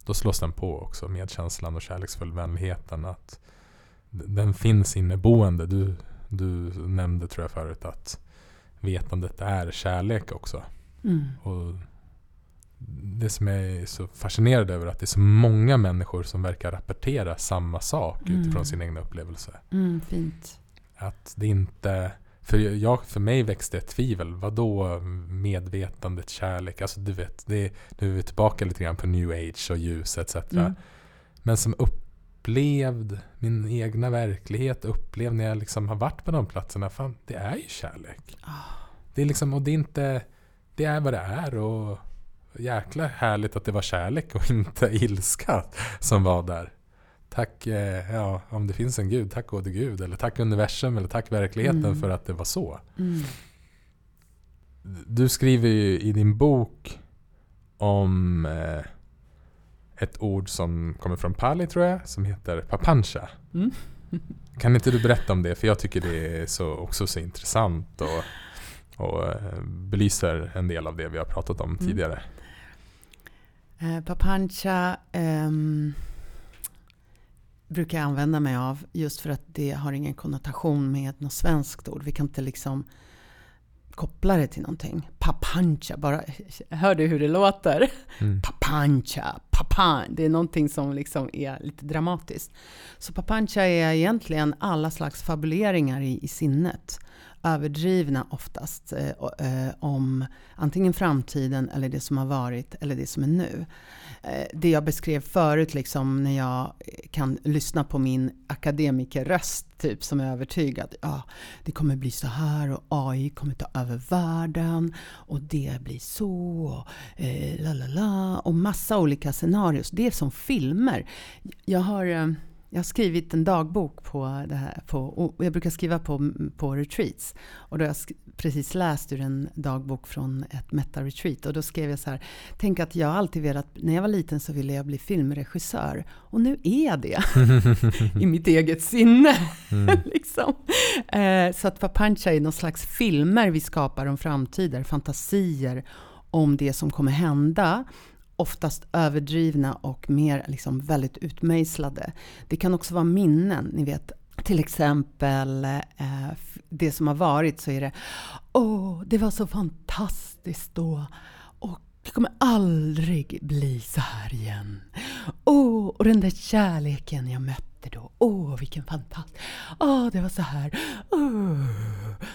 då slås den på också, medkänslan och kärleksfull vänligheten. Att den finns inneboende. Du, du nämnde tror jag förut att vetandet är kärlek också. Mm. Och det som jag är så fascinerad över är att det är så många människor som verkar rapportera samma sak Mm. utifrån sin egna upplevelse. Mm, fint. Att det inte... För, jag, för mig växte ett tvivel. Vad då medvetandet, kärlek? Alltså du vet, det, nu är vi tillbaka lite grann på new age och ljus etc. Mm. Men som upplevd min egna verklighet, upplevd när jag liksom har varit på de platserna. Fan, det är ju kärlek. Ah. Det är liksom, och det är inte... Det är vad det är och jäkla härligt att det var kärlek och inte ilska som var där. Tack, eh, ja, om det finns en gud, tack gode gud. Eller tack universum eller tack verkligheten Mm. för att det var så. Mm. Du skriver ju i din bok om eh, ett ord som kommer från pali tror jag, som heter papancha. Mm. Kan inte du berätta om det? För jag tycker det är så, också så intressant och, och eh, belyser en del av det vi har pratat om Mm. Eh, papancha ehm, brukar jag använda mig av just för att det har ingen konnotation med något svenskt ord. Vi kan inte liksom koppla det till någonting. Papancha, bara hör du hur det låter? Mm. Papancha, papan. Det är någonting som liksom är lite dramatiskt. Så papancha är egentligen alla slags fabuleringar i, i sinnet. Överdrivna oftast eh, eh, om antingen framtiden eller det som har varit eller det som är nu. Eh, det jag beskrev förut, liksom, när jag kan lyssna på min akademikerröst, typ, som är övertygad. Ja, det kommer bli så här och AI kommer ta över världen och det blir så. Och, eh, la, la, la, och massa olika scenarios. Det är som filmer. Jag har, eh, jag har skrivit en dagbok på det här. På, och jag brukar skriva på, på retreats. Och då har jag precis läst ur en dagbok från ett meta-retreat. Och då skrev jag så här. Tänk att jag alltid velat, när jag var liten så ville jag bli filmregissör. Och nu är jag det. I mitt eget sinne. Mm. liksom. eh, så att Papancha är någon slags filmer vi skapar om framtider, fantasier om det som kommer hända. Oftast överdrivna och mer liksom väldigt utmejslade. Det kan också vara minnen, ni vet. Till exempel eh, det som har varit så är det Åh, det var så fantastiskt då. Och det kommer aldrig bli så här igen. Åh, och den där kärleken jag mötte då. Åh, vilken fantastisk... Åh, det var så här. Åh.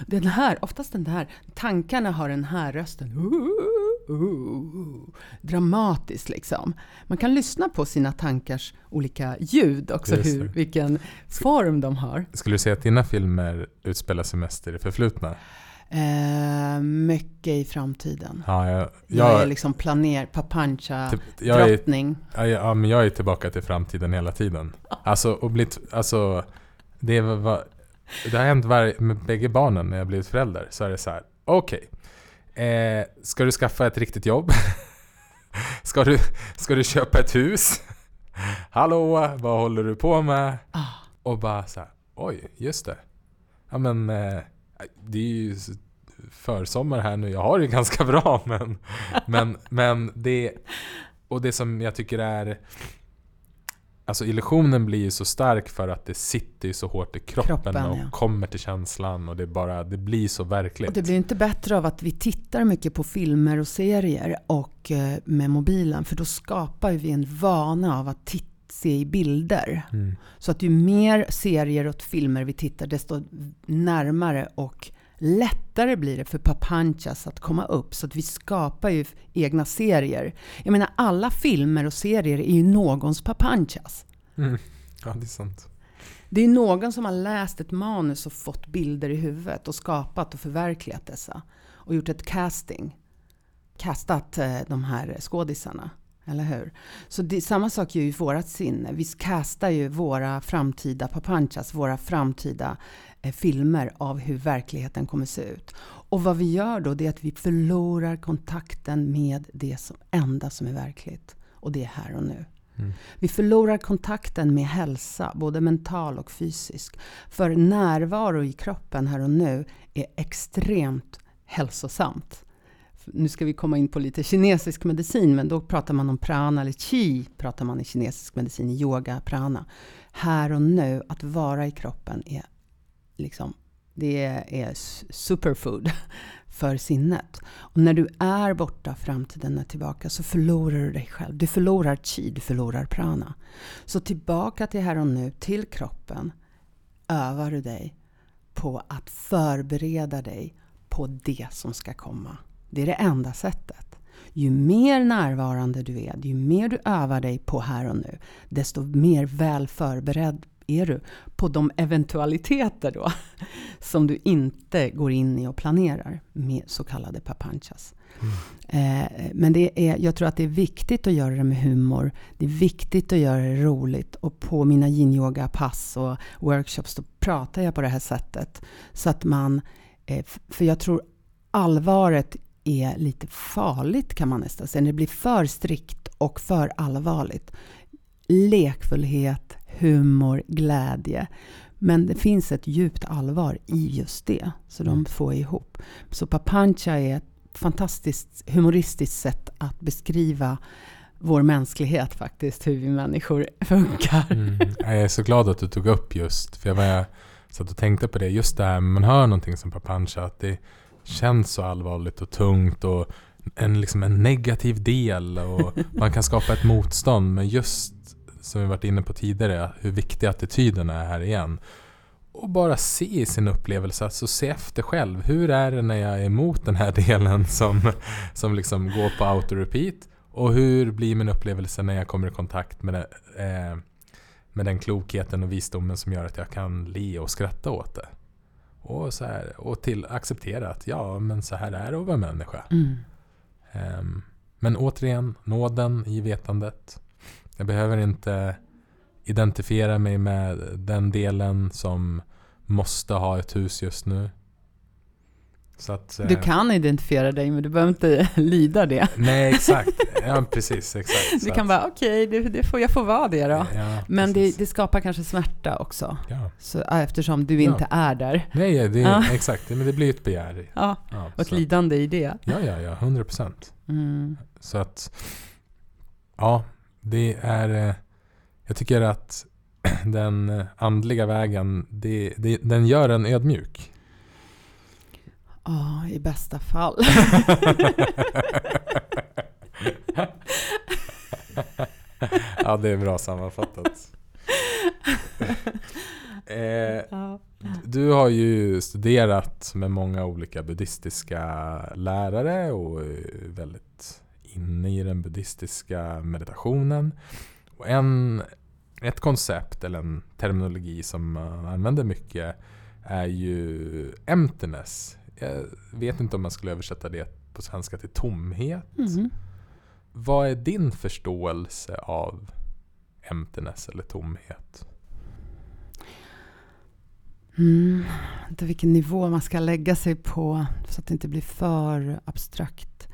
Den här, oftast den här, tankarna har den här rösten. Åh, åh. Dramatiskt liksom. Man kan lyssna på sina tankars olika ljud också, hur, vilken form de har. Skulle du säga att dina filmer utspelar sig mest i det förflutna? Eh, mycket i framtiden. Ja, jag, Jag, är jag, liksom planer, papancha, typ, jag, är, drottning. ja, ja, men jag är tillbaka till framtiden hela tiden. Alltså, och blivit, alltså det, var, det har hänt var, med bägge barnen när jag blivit förälder. Så är det så här, okej. Eh, ska du skaffa ett riktigt jobb? ska, du, ska du köpa ett hus? Hallå, vad håller du på med? Ah, Och bara så här, oj, just det. Ja men, eh, det är ju försommar här nu, jag har det ganska bra men, men, men det, och det som jag tycker är, alltså illusionen blir ju så stark för att det sitter ju så hårt i kroppen, Kroppen, och ja. kommer till känslan och det bara, det blir så verkligt. och det blir inte bättre av att vi tittar mycket på filmer och serier och eh, med mobilen. För då skapar vi en vana av att titta se i bilder. Mm. Så att ju mer serier och filmer vi tittar, desto närmare och lättare blir det för papanchas att komma upp. Så att vi skapar ju egna serier. Jag menar, alla filmer och serier är ju någons papanchas. Mm. Ja, det är sant. Det är någon som har läst ett manus och fått bilder i huvudet och skapat och förverkligat dessa. Och gjort ett casting. Castat eh, de här skådisarna. Eller hur? Så det, samma sak gör ju vårat sinne. Vi castar ju våra framtida papanchas, våra framtida filmer av hur verkligheten kommer se ut. Och vad vi gör då, det är att vi förlorar kontakten med det som, enda som är verkligt. Och det är här och nu. Mm. Vi förlorar kontakten med hälsa, både mental och fysisk. För närvaro i kroppen här och nu är extremt hälsosamt. Nu ska vi komma in på lite kinesisk medicin, men då pratar man om prana eller qi, pratar man i kinesisk medicin, i yoga, prana. Här och nu, att vara i kroppen är liksom Det är superfood för sinnet. Och när du är borta, framtiden är tillbaka, så förlorar du dig själv. Du förlorar chi, du förlorar prana. Så tillbaka till här och nu, till kroppen, övar du dig på att förbereda dig på det som ska komma. Det är det enda sättet. Ju mer närvarande du är, ju mer du övar dig på här och nu, desto mer väl förberedd är du på de eventualiteter då som du inte går in i och planerar med så kallade papanchas. Mm. Eh, men det är, jag tror att det är viktigt att göra det med humor. Det är viktigt att göra det roligt. Och på mina yin-yoga-pass och workshops då pratar jag på det här sättet. Så att man... Eh, för jag tror allvaret är lite farligt kan man nästan säga. När det blir för strikt och för allvarligt. Lekfullhet, humor, glädje. Men det finns ett djupt allvar i just det. Så de får ihop. Så Papancha är ett fantastiskt humoristiskt sätt att beskriva vår mänsklighet faktiskt, hur vi människor funkar. Mm. Jag är så glad att du tog upp just, för jag var satt och tänkte på det, just det här man hör någonting som Papancha, att det känns så allvarligt och tungt och en, liksom en negativ del och man kan skapa ett motstånd. Men just som vi varit inne på tidigare, hur viktig attityden är här igen. Och bara se sin upplevelse, alltså se efter själv. Hur är det när jag är emot den här delen som, som liksom går på auto-repeat? Och hur blir min upplevelse när jag kommer i kontakt med, det, eh, med den klokheten och visdomen som gör att jag kan le och skratta åt det? Och, så här, och till acceptera att ja, men så här är det att vara människa. Mm. Um, men återigen, nåden i vetandet. Jag behöver inte identifiera mig med den delen som måste ha ett hus just nu. Att, du eh, kan identifiera dig men du behöver inte lyda det. Nej, exakt. Ja, precis. Exakt. Du kan bara, okej, okay, det, det, får, jag får vara det då. Ja, men det, det, skapar kanske smärta också. Ja. Så, eftersom du inte är där. Nej, det, ja. exakt. Men det blir ett begär. Ja, ja och ett lidande i det. Ja, ja, ja. 100 procent. Mm. Så att, ja, det är... Eh, jag tycker att den andliga vägen, det, det, den gör en ödmjuk. Ja, i bästa fall. ja, det är bra sammanfattat. eh, Du har ju studerat med många olika buddhistiska lärare och är väldigt inne i den buddhistiska meditationen. Och en, ett koncept eller en terminologi som man använder mycket är ju emptiness jag vet inte om man skulle översätta det på svenska till tomhet. Mm. Vad är din förståelse av emptiness eller tomhet? Mm, inte vilken nivå man ska lägga sig på så att det inte blir för abstrakt.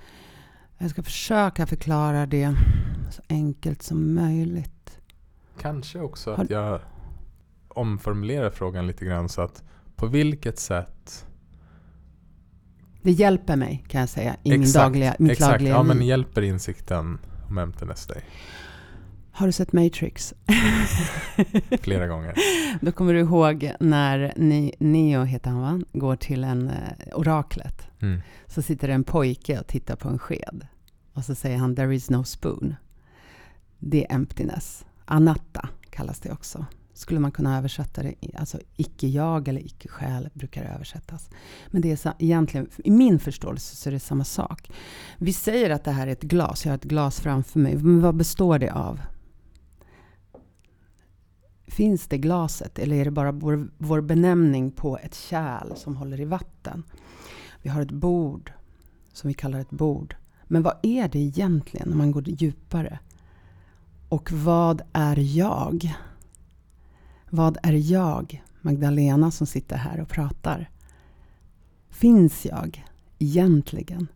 Jag ska försöka förklara det så enkelt som möjligt. Kanske också att jag omformulerar frågan lite grann så att på vilket sätt det hjälper mig kan jag säga i exakt, min dagliga, min exakt. dagliga Ja, men hjälper insikten om emptiness dig? Har du sett Matrix? Flera gånger. Då kommer du ihåg när Neo, heter han va? går till en uh, oraklet. Mm. Så sitter det en pojke och tittar på en sked. Och så säger han “There is no spoon”. Det är emptiness. Anatta kallas det också skulle man kunna översätta det. Alltså icke-jag eller icke-själ brukar det översättas. Men det är egentligen, i min förståelse så är det samma sak. Vi säger att det här är ett glas. Jag har ett glas framför mig. Men vad består det av? Finns det glaset eller är det bara vår, vår benämning på ett kärl som håller i vatten? Vi har ett bord som vi kallar ett bord. Men vad är det egentligen när man går djupare? Och vad är jag? Vad är jag, Magdalena, som sitter här och pratar? Finns jag egentligen?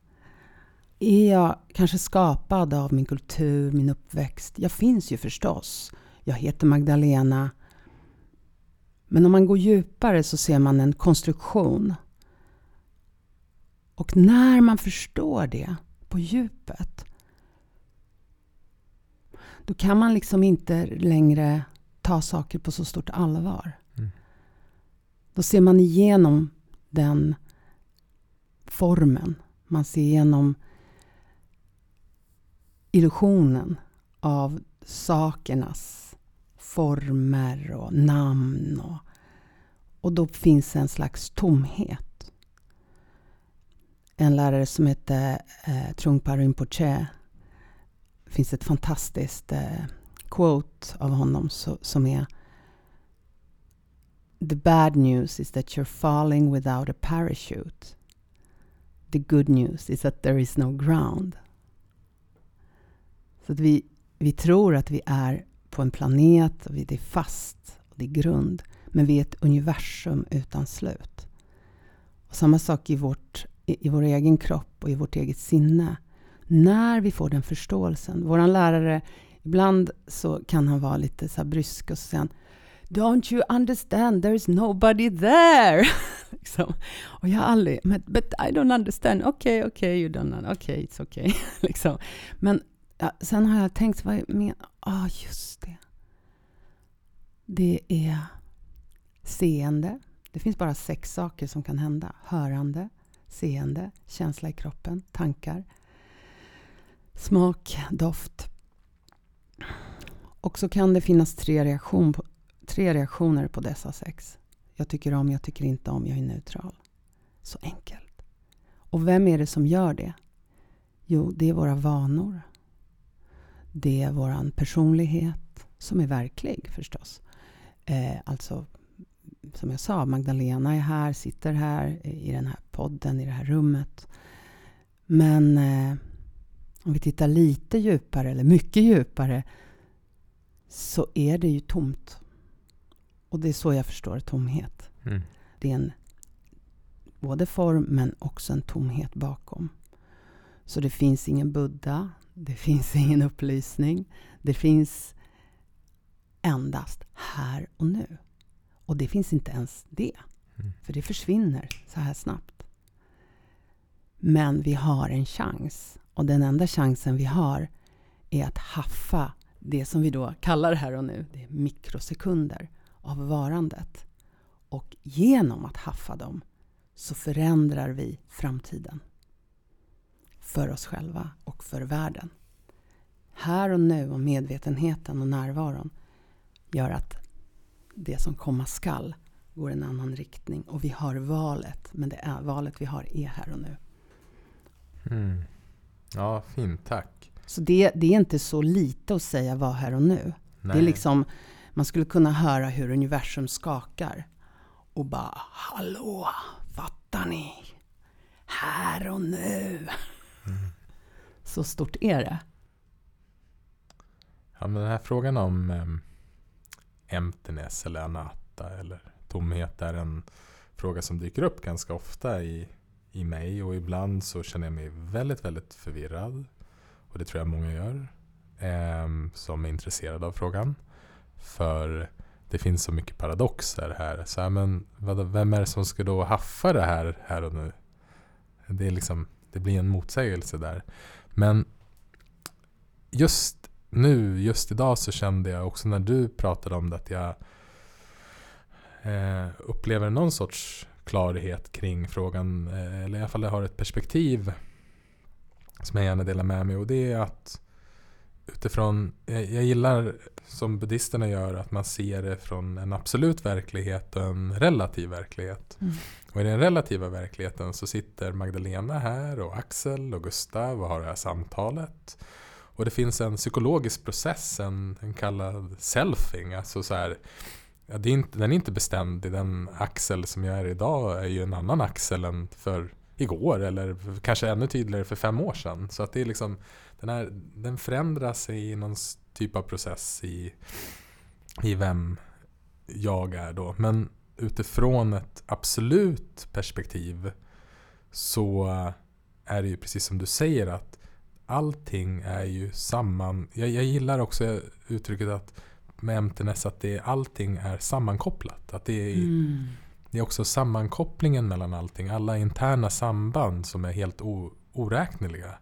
Är jag kanske skapad av min kultur, min uppväxt? Jag finns ju förstås. Jag heter Magdalena. Men om man går djupare så ser man en konstruktion. Och när man förstår det på djupet då kan man liksom inte längre ta saker på så stort allvar. Mm. Då ser man igenom den formen. Man ser igenom illusionen av sakernas former och namn. Och, och då finns en slags tomhet. En lärare som heter eh, Trungpa Rinpoche. Det finns ett fantastiskt eh, quote av honom så, som är The bad news is that you're falling without a parachute. The good news is that there is no ground. Så att vi, vi tror att vi är på en planet och det är fast och det är grund. Men vi är ett universum utan slut. Och samma sak i, vårt, i, i vår egen kropp och i vårt eget sinne. När vi får den förståelsen. Vår lärare, ibland så kan han vara lite så brysk och så säger han Don't you understand? There is nobody there. liksom. Och jag har aldrig, but I don't understand. Okej, okay, okej, okay, you don't understand. Okej, okay, it's okay. liksom. Men ja, sen har jag tänkt, vad men, ah, just det. Det är seende. Det finns bara sex saker som kan hända. Hörande, seende, känsla i kroppen, tankar, smak, doft. Och så kan det finnas tre, reaktion på, tre reaktioner på dessa sex. Jag tycker om, jag tycker inte om, jag är neutral. Så enkelt. Och vem är det som gör det? Jo, det är våra vanor. Det är vår personlighet, som är verklig förstås. Eh, alltså, som jag sa, Magdalena är här, sitter här i den här podden, i det här rummet. Men eh, om vi tittar lite djupare, eller mycket djupare, så är det ju tomt. Och det är så jag förstår tomhet. Mm. Det är en både form men också en tomhet bakom. Så det finns ingen Buddha, det finns ingen upplysning. Det finns endast här och nu. Och det finns inte ens det. Mm. För det försvinner så här snabbt. Men vi har en chans. Och den enda chansen vi har är att haffa det som vi då kallar här och nu. Det är mikrosekunder av varandet. Och genom att haffa dem så förändrar vi framtiden. För oss själva och för världen. Här och nu och medvetenheten och närvaron gör att det som komma skall går en annan riktning. Och vi har valet, men det är, valet vi har är här och nu. Mm. Ja, fint. Tack. Så det, det, är inte så lite att säga var här och nu. Nej. Det är liksom man skulle kunna höra hur universum skakar. Och bara, hallå, fattar ni? Här och nu. Mm. Så stort är det. Ja, men den här frågan om um, emptiness eller anatta eller tomhet är en fråga som dyker upp ganska ofta i, i mig och ibland så känner jag mig väldigt, väldigt förvirrad. Och det tror jag många gör um, som är intresserade av frågan. För det finns så mycket paradoxer här. Så här, men vad, vem är det som ska då haffa det här, här och nu? Det, är liksom, det blir en motsägelse där. Men just nu, just idag så kände jag också när du pratade om det att jag eh, upplever någon sorts klarhet kring frågan. Eh, eller i alla fall jag har ett perspektiv som jag gärna delar med mig. Och det är att utifrån, jag, jag gillar som buddhisterna gör, att man ser det från en absolut verklighet och en relativ verklighet. Mm. Och i den relativa verkligheten så sitter Magdalena här och Axel och Gustav och har det här samtalet. Och det finns en psykologisk process, en, en kallad selfing. Alltså så här, ja, är inte, den är inte beständig. Den Axel som jag är idag är ju en annan Axel än för igår eller kanske ännu tydligare för fem år sedan. Så att det är liksom, den, här, den förändras i någon typ av process i, i vem jag är då. Men utifrån ett absolut perspektiv så är det ju precis som du säger att allting är ju samman... Jag, jag gillar också uttrycket att med MTNS att det, allting är sammankopplat. Att det är, mm det är också sammankopplingen mellan allting. Alla interna samband som är helt o, oräkneliga.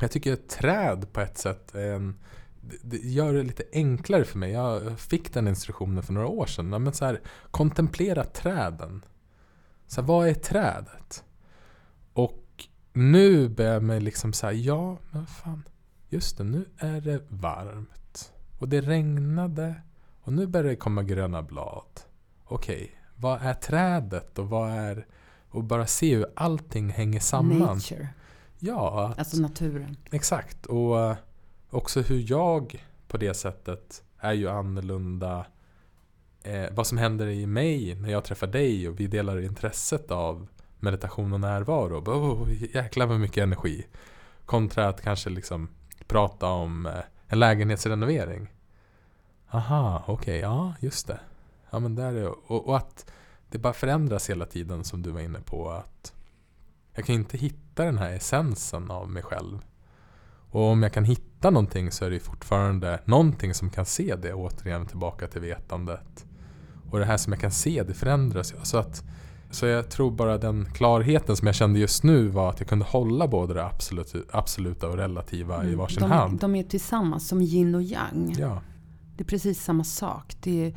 Jag tycker att träd på ett sätt är en, det gör det lite enklare för mig. Jag fick den instruktionen för några år sedan. Men så här, kontemplera träden. Så här, vad är trädet? Och nu börjar jag mig liksom säga, ja men fan. Just det, nu är det varmt. Och det regnade. Och nu börjar det komma gröna blad. Okej, vad är trädet och vad är... Och bara se hur allting hänger samman. Nature, Ja, att, alltså naturen. exakt. Och eh, också hur jag på det sättet är ju annorlunda. Eh, vad som händer i mig när jag träffar dig och vi delar intresset av meditation och närvaro. Oh, jäklar vad mycket energi. Kontra att kanske liksom prata om eh, en lägenhetsrenovering. Aha, okej, ja just det. Ja men där är och, och att det bara förändras hela tiden som du var inne på. att Jag kan inte hitta den här essensen av mig själv. Och om jag kan hitta någonting så är det fortfarande någonting som kan se det återigen tillbaka till vetandet. Och det här som jag kan se, det förändras ju. Alltså att, så jag tror bara den klarheten som jag kände just nu var att jag kunde hålla både det absolut, absoluta och relativa i Mm. varsin de, hand. de är tillsammans som yin och yang. Ja, Det är precis samma sak. Det är,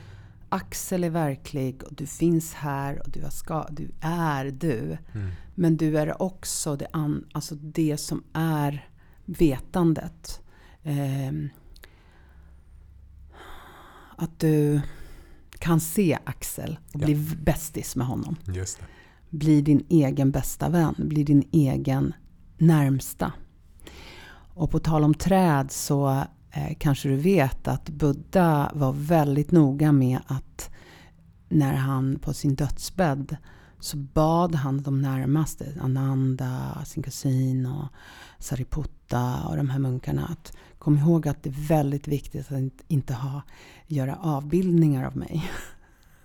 Axel är verklig och du finns här och du, ska, du är du. mm. Men du är också det, an, alltså det som är vetandet. Ehm, att du kan se Axel och Ja. bli bästis med honom. just det. Bli din egen bästa vän. Bli din egen närmsta. Och på tal om träd så eh, kanske du vet att Buddha var väldigt noga med att när han på sin dödsbädd så bad han de närmaste, Ananda, sin kusin och Sariputta och de här munkarna att kom ihåg att det är väldigt viktigt att inte ha, göra avbildningar av mig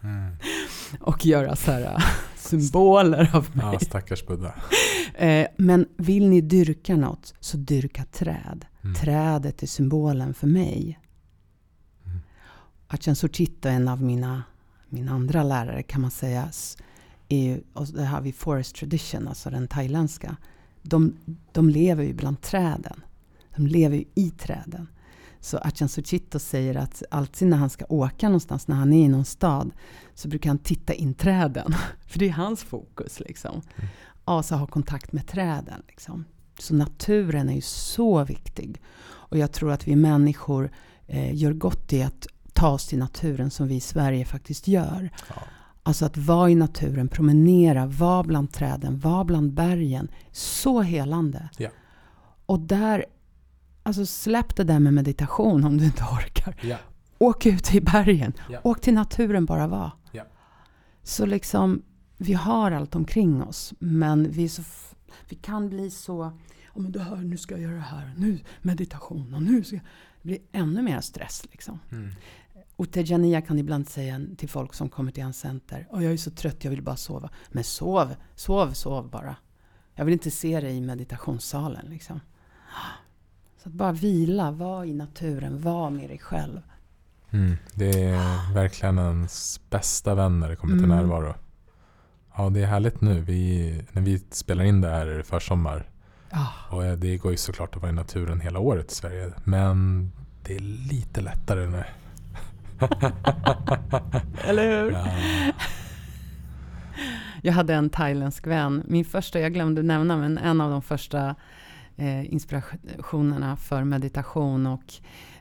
Mm. och göra så här symboler av mig. Ja, stackars Buddha. Eh, Men vill ni dyrka något så dyrka träd. Mm. Trädet är symbolen för mig. Mm. Achan Suchita, en av mina, mina andra lärare kan man säga, är, och det har vi Forest Tradition, alltså den thailändska. De, de lever ju bland träden. De lever ju i träden. Så Achan Suchito säger att alltid när han ska åka någonstans, när han är i någon stad, så brukar han titta in träden. För det är hans fokus liksom. Mm. Alltså ha kontakt med träden. Liksom. Så naturen är ju så viktig. Och jag tror att vi människor eh, gör gott i att ta oss till naturen som vi i Sverige faktiskt gör. Ja. Alltså att vara i naturen, promenera, vara bland träden, vara bland bergen. Så helande. Ja. Och där, alltså släpp det där med meditation om du inte orkar. Ja. Åk ut i bergen. Ja. Åk till naturen bara var. Ja. Så liksom, vi har allt omkring oss. Men vi, så, vi kan bli så, ja men det här, nu ska jag göra det här, nu meditation och nu ska jag... Det blir ännu mer stress liksom. Mm. Utejania kan ibland säga till folk som kommer till hans center. Och jag är så trött, jag vill bara sova. Men sov, sov, sov bara. Jag vill inte se dig i meditationssalen liksom. Så att bara vila, var i naturen, var med dig själv. Mm. Det är verkligen ens bästa vän när det kommer till Mm. närvaro. Ja, det är härligt nu. Vi, när vi spelar in det här är det försommar. Ah. Och eh, det går ju såklart att vara i naturen hela året i Sverige. Men det är lite lättare nu. Eller hur? Ja. Jag hade en thailändsk vän. Min första, jag glömde nämna, men en av de första eh, inspirationerna för meditation. Och,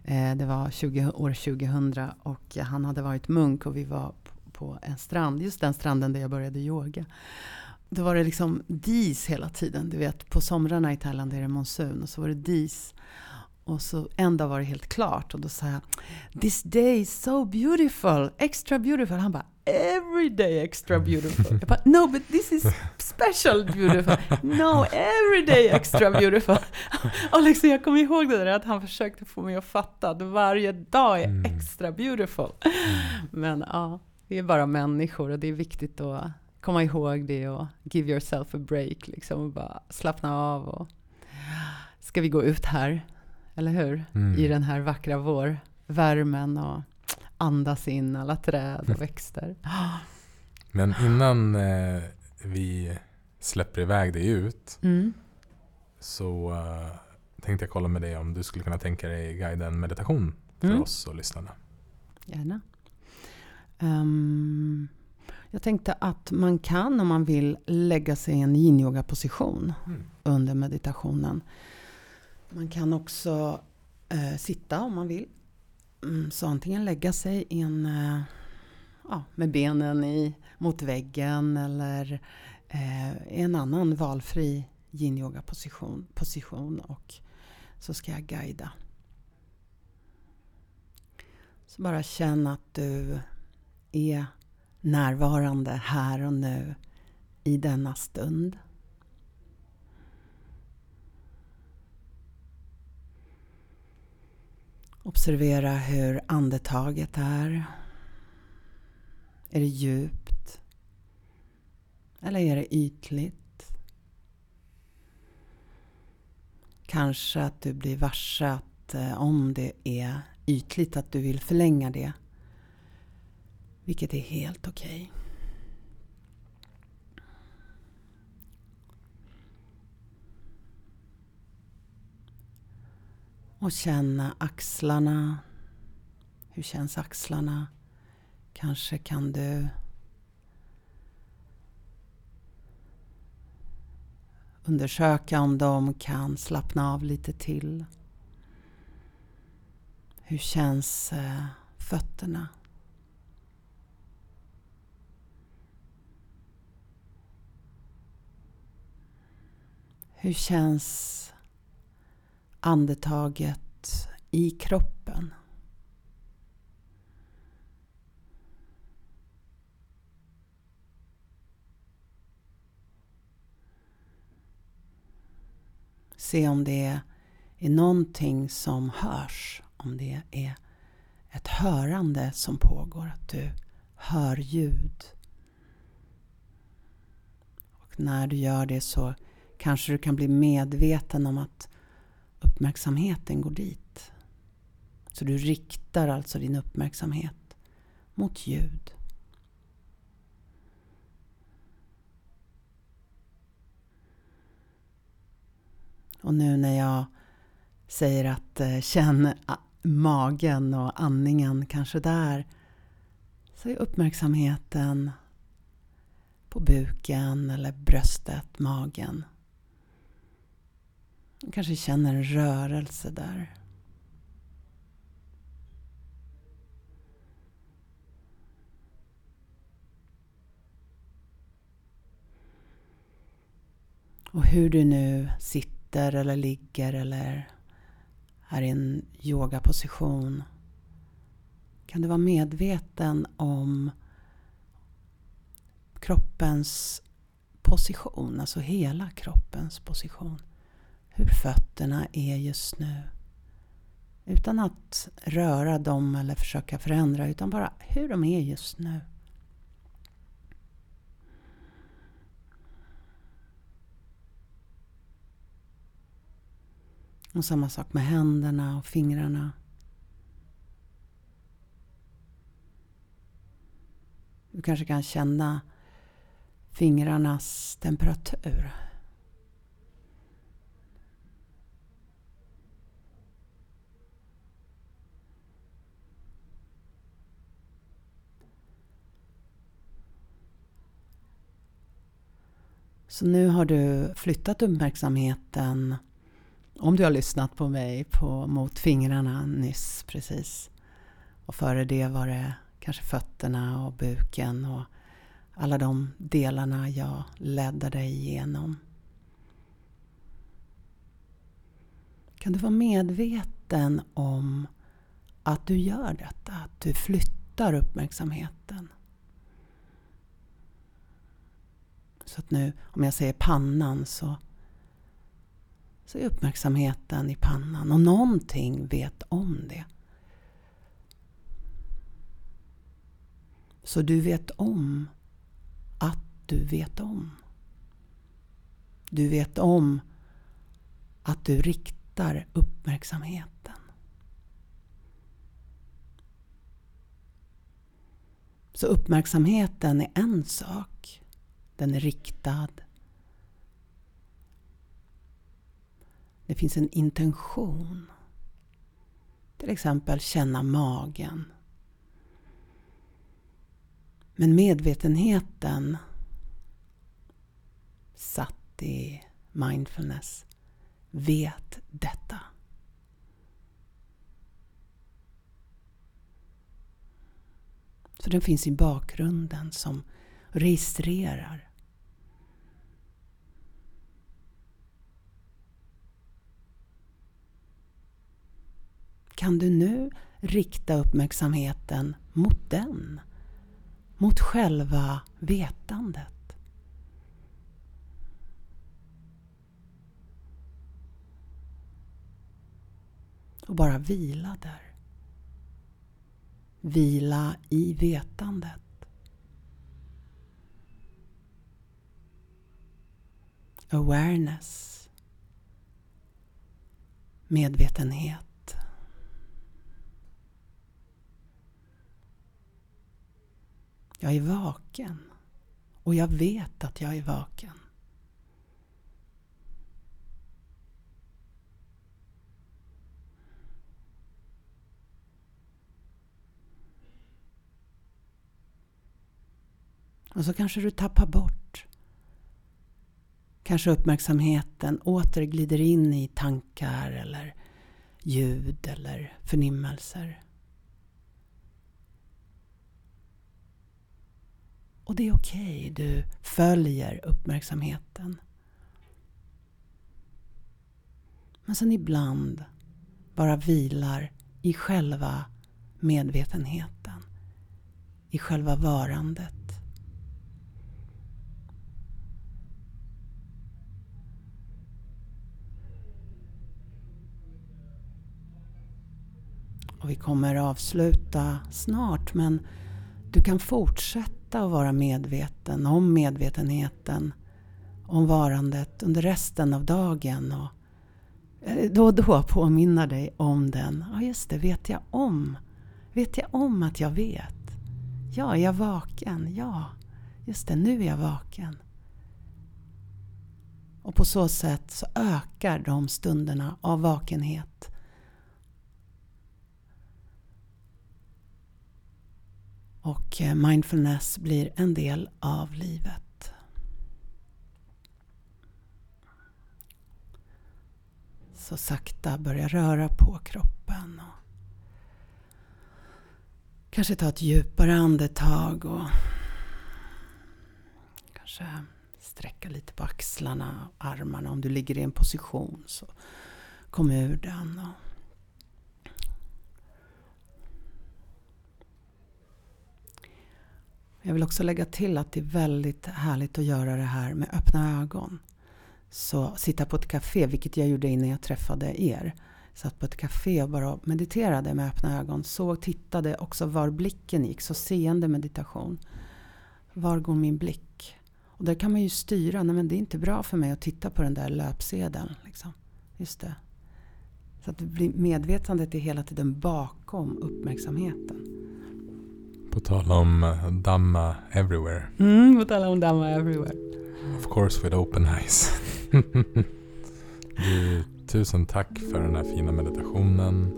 eh, det var 20, år 2000 och han hade varit munk och vi var på en strand, just den stranden där jag började yoga. Då var det liksom dis hela tiden. Du vet, på somrarna i Thailand är det monsun och så var det dis. Och så en dag var det helt klart och då sa jag This day is so beautiful, extra beautiful. Han bara Every day extra beautiful. Jag bara No but this is special beautiful. No, every day extra beautiful. Och liksom jag kommer ihåg det där att han försökte få mig att fatta att varje dag är Mm. extra beautiful. Men ja, vi är bara människor och det är viktigt att komma ihåg det och give yourself a break liksom och bara slappna av och ska vi gå ut här, eller hur? Mm. I den här vackra vårvärmen och andas in alla träd och växter. Men innan eh, vi släpper iväg dig ut Mm. så eh, tänkte jag kolla med dig om du skulle kunna tänka dig guida en meditation för Mm. oss och lyssnarna. Gärna. Ehm, Jag tänkte att man kan om man vill lägga sig i en yin position mm. under meditationen. Man kan också eh, sitta om man vill. Mm, så antingen lägga sig in eh, ja, med benen i, mot väggen eller eh, i en annan valfri yin position, position och så ska jag guida. Så bara känn att du är närvarande här och nu i denna stund. Observera hur andetaget är. Är det djupt? Eller är det ytligt? Kanske att du blir varse att eh, om det är ytligt att du vill förlänga det. Vilket är helt okej. Okay. Och känna axlarna. Hur känns axlarna? Kanske kan du undersöka om de kan slappna av lite till. Hur känns eh, fötterna? Hur känns andetaget i kroppen? Se om det är någonting som hörs. Om det är ett hörande som pågår. Att du hör ljud. Och när du gör det så kanske du kan bli medveten om att uppmärksamheten går dit. Så du riktar alltså din uppmärksamhet mot ljud. Och nu när jag säger att eh, känn ah, magen och andningen kanske där så är uppmärksamheten på buken eller bröstet, magen. Du kanske känner en rörelse där. Och hur du nu sitter eller ligger eller är i en yogaposition kan du vara medveten om kroppens position, alltså hela kroppens position hur fötterna är just nu. Utan att röra dem eller försöka förändra utan bara hur de är just nu. Och samma sak med händerna och fingrarna. Du kanske kan känna fingrarnas temperatur. Så nu har du flyttat uppmärksamheten, om du har lyssnat på mig, på, mot fingrarna nyss precis. Och före det var det kanske fötterna och buken och alla de delarna jag ledde dig igenom. Kan du vara medveten om att du gör detta? Att du flyttar uppmärksamheten. Så att nu, om jag säger pannan så, så är uppmärksamheten i pannan och någonting vet om det. Så du vet om att du vet om. Du vet om att du riktar uppmärksamheten. Så uppmärksamheten är en sak. Den är riktad. Det finns en intention. Till exempel känna magen. Men medvetenheten satt i mindfulness vet detta. Så den finns i bakgrunden som registrerar. Kan du nu rikta uppmärksamheten mot den? Mot själva vetandet? Och bara vila där. Vila i vetandet. Awareness. Medvetenhet. Jag är vaken. Och jag vet att jag är vaken. Och så kanske du tappar bort. Kanske uppmärksamheten åter glider in i tankar eller ljud eller förnimmelser. Och det är okej, okay. du följer uppmärksamheten. Men sen ibland bara vilar i själva medvetenheten. I själva varandet. Och vi kommer avsluta snart men du kan fortsätta och vara medveten om medvetenheten, om varandet under resten av dagen. Och eh, då och då påminna dig om den. Ja, just det, vet jag om? Vet jag om att jag vet? Ja, är jag vaken? Ja, just det, nu är jag vaken. Och på så sätt så ökar de stunderna av vakenhet Och eh, mindfulness blir en del av livet. Så sakta börja röra på kroppen. Och kanske ta ett djupare andetag och kanske sträcka lite på axlarna och armarna om du ligger i en position. Så kom ur den. Och Jag vill också lägga till att det är väldigt härligt att göra det här med öppna ögon. Så sitta på ett café, vilket jag gjorde innan jag träffade er. Satt på ett café och bara mediterade med öppna ögon. Såg, tittade också var blicken gick. Så seende meditation. Var går min blick? Och där kan man ju styra. Nej men det är inte bra för mig att titta på den där löpsedeln. Liksom. Just det. Så att medvetandet är hela tiden bakom uppmärksamheten. På tal om eh, Dhamma everywhere. Mm, på tal om Dhamma everywhere. Of course with open eyes. du, tusen tack för den här fina meditationen.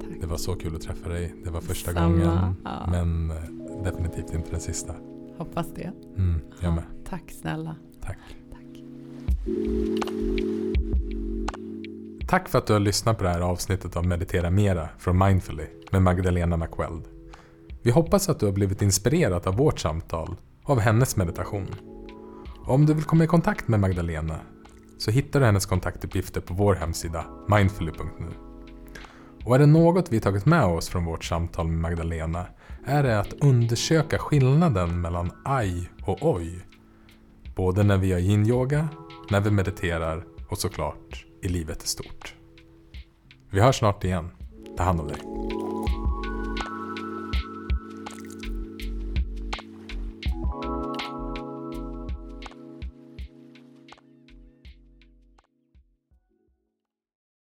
Tack. Det var så kul att träffa dig. Det var första Samma. gången. Ja. Men eh, definitivt inte den sista. Hoppas det. Mm, jag med. Tack snälla. Tack. Tack. Tack för att du har lyssnat på det här avsnittet av Meditera Mera från Mindfully med Magdalena McWeld. Vi hoppas att du har blivit inspirerad av vårt samtal och av hennes meditation. Och om du vill komma i kontakt med Magdalena så hittar du hennes kontaktuppgifter på vår hemsida mindfully.nu. Och är det något vi tagit med oss från vårt samtal med Magdalena är det att undersöka skillnaden mellan aj och oj. Både när vi gör yin-yoga, när vi mediterar och såklart i livet i stort. Vi hörs snart igen. Ta hand om dig.